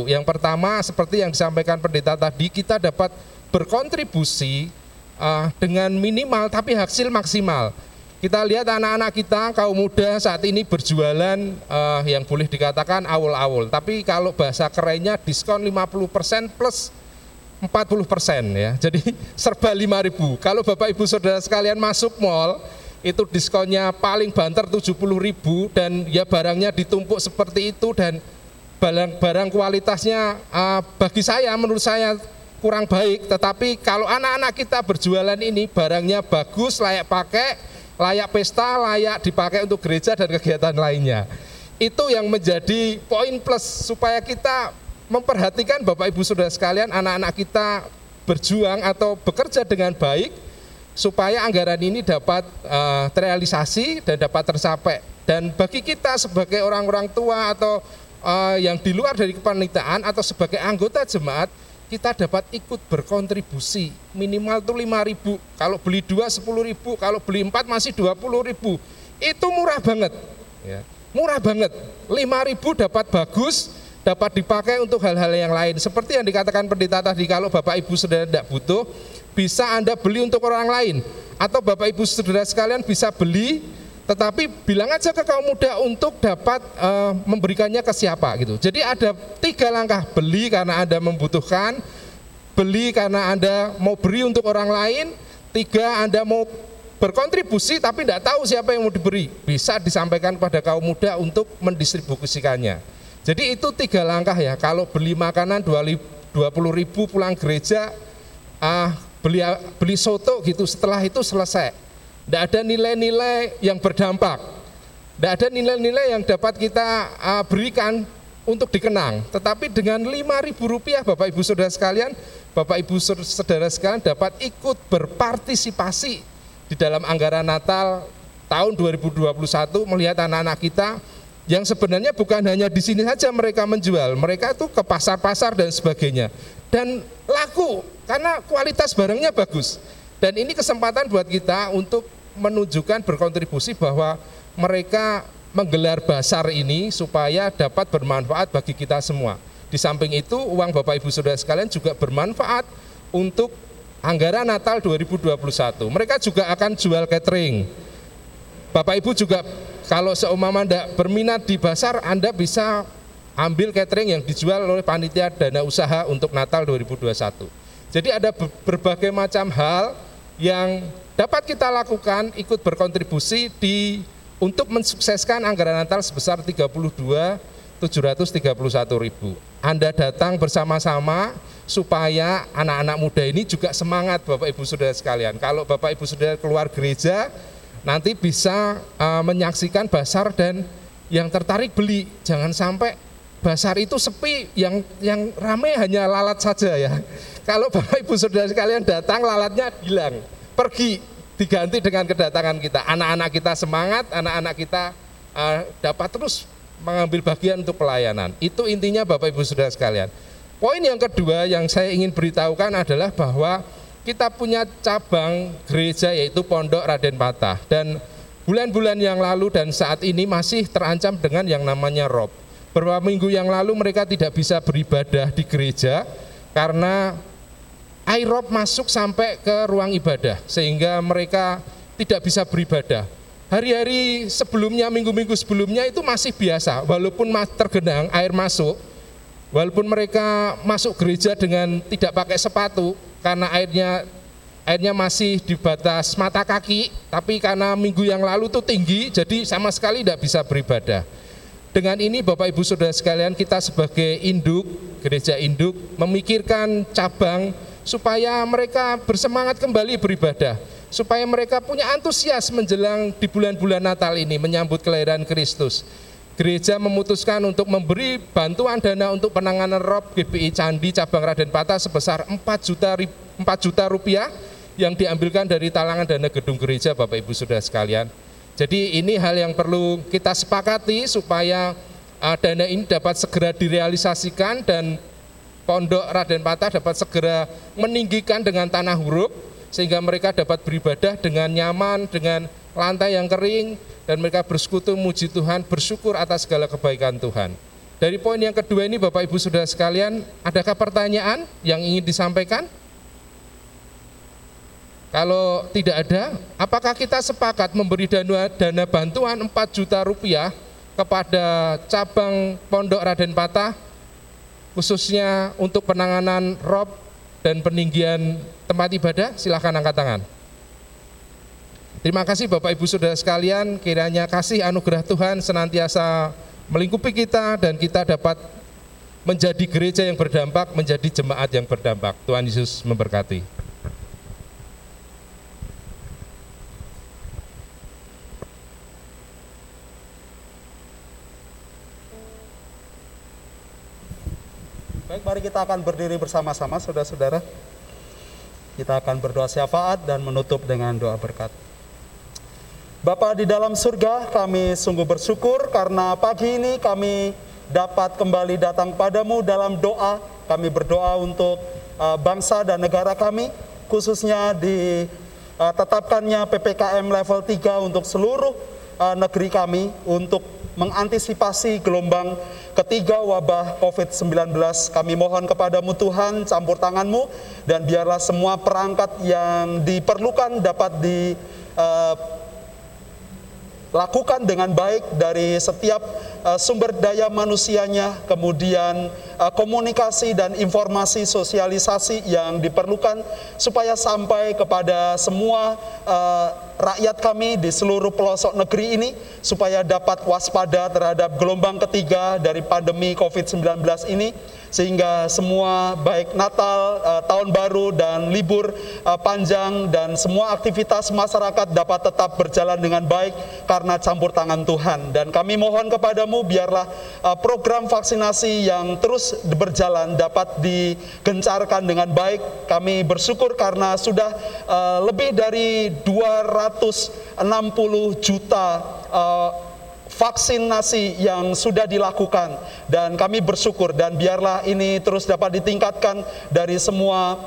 Speaker 4: Yang pertama seperti yang disampaikan pendeta tadi, kita dapat berkontribusi uh, dengan minimal tapi hasil maksimal. Kita lihat anak-anak kita kaum muda saat ini berjualan uh, yang boleh dikatakan awal-awal. Tapi kalau bahasa kerennya diskon 50% plus 40% ya. Jadi serba 5000. Kalau Bapak Ibu Saudara sekalian masuk mall itu diskonnya paling banter 70 ribu dan ya barangnya ditumpuk seperti itu dan barang, barang kualitasnya uh, bagi saya menurut saya kurang baik tetapi kalau anak-anak kita berjualan ini barangnya bagus layak pakai layak pesta layak dipakai untuk gereja dan kegiatan lainnya itu yang menjadi poin plus supaya kita memperhatikan Bapak Ibu Saudara sekalian anak-anak kita berjuang atau bekerja dengan baik supaya anggaran ini dapat uh, terrealisasi dan dapat tercapai. Dan bagi kita sebagai orang-orang tua atau uh, yang di luar dari kepanitaan atau sebagai anggota jemaat, kita dapat ikut berkontribusi. Minimal tuh 5 ribu, kalau beli dua 10 ribu, kalau beli empat masih 20 ribu. Itu murah banget. Ya. Murah banget, 5 ribu dapat bagus, dapat dipakai untuk hal-hal yang lain. Seperti yang dikatakan pendeta tadi, kalau Bapak Ibu sudah tidak butuh, bisa Anda beli untuk orang lain atau Bapak Ibu Saudara sekalian bisa beli tetapi bilang aja ke kaum muda untuk dapat uh, memberikannya ke siapa gitu. Jadi ada tiga langkah beli karena Anda membutuhkan, beli karena Anda mau beri untuk orang lain, tiga Anda mau berkontribusi tapi tidak tahu siapa yang mau diberi. Bisa disampaikan pada kaum muda untuk mendistribusikannya. Jadi itu tiga langkah ya. Kalau beli makanan 20 ribu pulang gereja, ah beli beli soto gitu setelah itu selesai. Tidak ada nilai-nilai yang berdampak. Tidak ada nilai-nilai yang dapat kita uh, berikan untuk dikenang. Tetapi dengan ribu rupiah Bapak Ibu Saudara sekalian, Bapak Ibu Saudara sekalian dapat ikut berpartisipasi di dalam anggaran Natal tahun 2021 melihat anak-anak kita yang sebenarnya bukan hanya di sini saja mereka menjual, mereka itu ke pasar-pasar dan sebagainya. Dan laku karena kualitas barangnya bagus. Dan ini kesempatan buat kita untuk menunjukkan berkontribusi bahwa mereka menggelar basar ini supaya dapat bermanfaat bagi kita semua. Di samping itu uang Bapak Ibu Saudara sekalian juga bermanfaat untuk anggaran Natal 2021. Mereka juga akan jual catering. Bapak Ibu juga kalau seumpama Anda berminat di pasar, Anda bisa ambil catering yang dijual oleh panitia dana usaha untuk Natal 2021. Jadi ada berbagai macam hal yang dapat kita lakukan ikut berkontribusi di untuk mensukseskan anggaran Natal sebesar 32 731 ribu. Anda datang bersama-sama supaya anak-anak muda ini juga semangat Bapak Ibu Saudara sekalian. Kalau Bapak Ibu Saudara keluar gereja, nanti bisa uh, menyaksikan basar dan yang tertarik beli. Jangan sampai basar itu sepi, yang yang ramai hanya lalat saja ya. Kalau Bapak Ibu Saudara sekalian datang lalatnya hilang, pergi diganti dengan kedatangan kita. Anak-anak kita semangat, anak-anak kita uh, dapat terus mengambil bagian untuk pelayanan. Itu intinya Bapak Ibu Saudara sekalian. Poin yang kedua yang saya ingin beritahukan adalah bahwa kita punya cabang gereja yaitu Pondok Raden Patah dan bulan-bulan yang lalu dan saat ini masih terancam dengan yang namanya rob. Beberapa minggu yang lalu mereka tidak bisa beribadah di gereja karena air masuk sampai ke ruang ibadah sehingga mereka tidak bisa beribadah. Hari-hari sebelumnya, minggu-minggu sebelumnya itu masih biasa, walaupun tergenang air masuk, walaupun mereka masuk gereja dengan tidak pakai sepatu, karena airnya airnya masih di batas mata kaki, tapi karena minggu yang lalu itu tinggi, jadi sama sekali tidak bisa beribadah. Dengan ini Bapak Ibu Saudara sekalian kita sebagai induk, gereja induk memikirkan cabang supaya mereka bersemangat kembali beribadah, supaya mereka punya antusias menjelang di bulan-bulan Natal ini menyambut kelahiran Kristus. Gereja memutuskan untuk memberi bantuan dana untuk penanganan rob GBI Candi cabang Raden Patah sebesar 4 juta 4 juta rupiah yang diambilkan dari talangan dana gedung gereja Bapak Ibu Saudara sekalian. Jadi ini hal yang perlu kita sepakati supaya uh, dana ini dapat segera direalisasikan dan Pondok Raden Patah dapat segera meninggikan dengan tanah huruf sehingga mereka dapat beribadah dengan nyaman, dengan lantai yang kering dan mereka bersekutu muji Tuhan, bersyukur atas segala kebaikan Tuhan. Dari poin yang kedua ini Bapak Ibu Saudara sekalian, adakah pertanyaan yang ingin disampaikan? Kalau tidak ada, apakah kita sepakat memberi dana, dana bantuan 4 juta rupiah kepada cabang Pondok Raden Patah khususnya untuk penanganan rob dan peninggian tempat ibadah, silahkan angkat tangan. Terima kasih Bapak Ibu Saudara sekalian, kiranya kasih anugerah Tuhan senantiasa melingkupi kita dan kita dapat menjadi gereja yang berdampak, menjadi jemaat yang berdampak. Tuhan Yesus memberkati.
Speaker 3: Baik, mari kita akan berdiri bersama-sama saudara-saudara. Kita akan berdoa syafaat dan menutup dengan doa berkat. Bapa di dalam surga, kami sungguh bersyukur karena pagi ini kami dapat kembali datang padamu dalam doa. Kami berdoa untuk uh, bangsa dan negara kami, khususnya di uh, tetapkannya PPKM level 3 untuk seluruh uh, negeri kami untuk mengantisipasi gelombang ketiga wabah COVID-19. Kami mohon kepadamu Tuhan, campur tanganmu, dan biarlah semua perangkat yang diperlukan dapat di uh, lakukan dengan baik dari setiap uh, sumber daya manusianya, kemudian uh, komunikasi dan informasi sosialisasi yang diperlukan supaya sampai kepada semua uh, rakyat kami di seluruh pelosok negeri ini supaya dapat waspada terhadap gelombang ketiga dari pandemi COVID-19 ini sehingga semua baik Natal, tahun baru dan libur panjang dan semua aktivitas masyarakat dapat tetap berjalan dengan baik karena campur tangan Tuhan. Dan kami mohon biarlah uh, program vaksinasi yang terus berjalan dapat digencarkan dengan baik. Kami bersyukur karena sudah uh, lebih dari 260 juta uh, vaksinasi yang sudah dilakukan dan kami bersyukur dan biarlah ini terus dapat ditingkatkan dari semua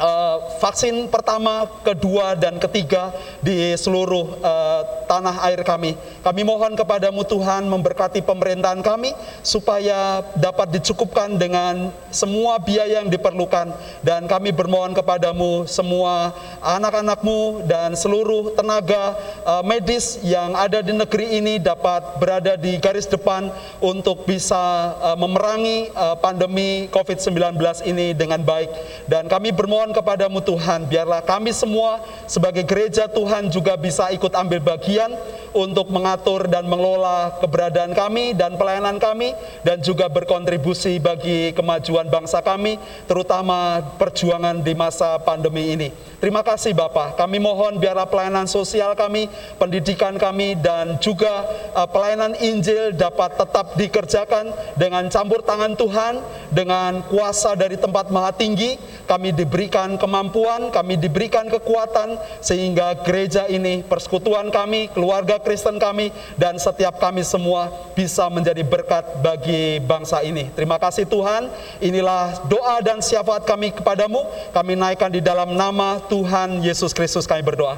Speaker 3: uh, vaksin pertama, kedua, dan ketiga di seluruh uh, tanah air kami. Kami mohon kepadamu Tuhan memberkati pemerintahan kami supaya dapat dicukupkan dengan semua biaya yang diperlukan dan kami bermohon kepadamu semua anak-anakmu dan seluruh tenaga uh, medis yang ada di negeri ini dapat berada di garis depan untuk bisa uh, memerangi uh, pandemi COVID-19 ini dengan baik dan kami bermohon mohon kepadamu Tuhan, biarlah kami semua sebagai gereja Tuhan juga bisa ikut ambil bagian untuk mengatur dan mengelola keberadaan kami dan pelayanan kami dan juga berkontribusi bagi kemajuan bangsa kami, terutama perjuangan di masa pandemi ini. Terima kasih Bapak, kami mohon biarlah pelayanan sosial kami, pendidikan kami, dan juga uh, pelayanan Injil dapat tetap dikerjakan dengan campur tangan Tuhan, dengan kuasa dari tempat maha tinggi, kami diberikan kemampuan, kami diberikan kekuatan, sehingga gereja ini, persekutuan kami, keluarga Kristen kami, dan setiap kami semua bisa menjadi berkat bagi bangsa ini. Terima kasih Tuhan, inilah doa dan syafaat kami kepadamu, kami naikkan di dalam nama Tuhan Yesus Kristus kami berdoa.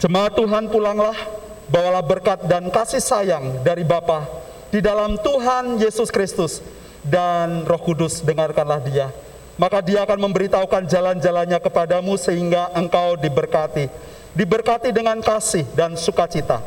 Speaker 3: Jemaat Tuhan pulanglah, bawalah berkat dan kasih sayang dari Bapa di dalam Tuhan Yesus Kristus dan Roh Kudus dengarkanlah dia. Maka dia akan memberitahukan jalan-jalannya kepadamu sehingga engkau diberkati. Diberkati dengan kasih dan sukacita.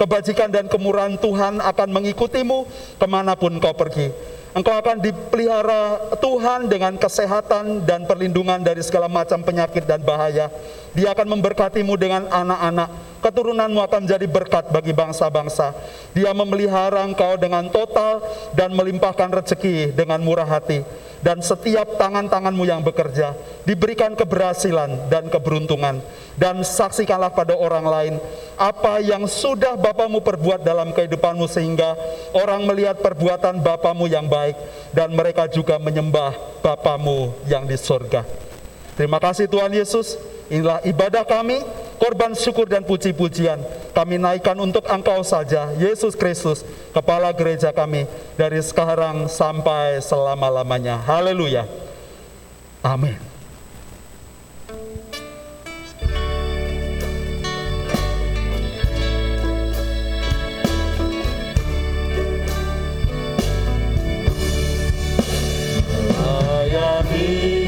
Speaker 3: Kebajikan dan kemurahan Tuhan akan mengikutimu ke mana pun kau pergi Engkau akan dipelihara Tuhan dengan kesehatan dan perlindungan dari segala macam penyakit dan bahaya. Dia akan memberkatimu dengan anak-anak. Keturunanmu akan menjadi berkat bagi bangsa-bangsa. Dia memelihara engkau dengan total dan melimpahkan rezeki dengan murah hati. Dan setiap tangan-tanganmu yang bekerja diberikan keberhasilan dan keberuntungan dan saksikanlah pada orang lain apa yang sudah Bapamu perbuat dalam kehidupanmu sehingga orang melihat perbuatan Bapamu yang baik dan mereka juga menyembah Bapamu yang di surga. Terima kasih Tuhan Yesus. Inilah ibadah kami, korban syukur dan puji-pujian. Kami naikkan untuk Engkau saja, Yesus Kristus, Kepala Gereja kami, dari sekarang sampai selama-lamanya. Haleluya. Amin. Tuhan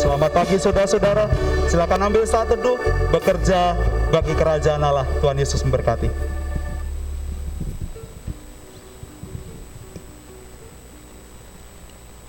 Speaker 3: Selamat pagi saudara-saudara. Silakan ambil saat teduh, bekerja bagi kerajaan Allah. Tuhan Yesus memberkati.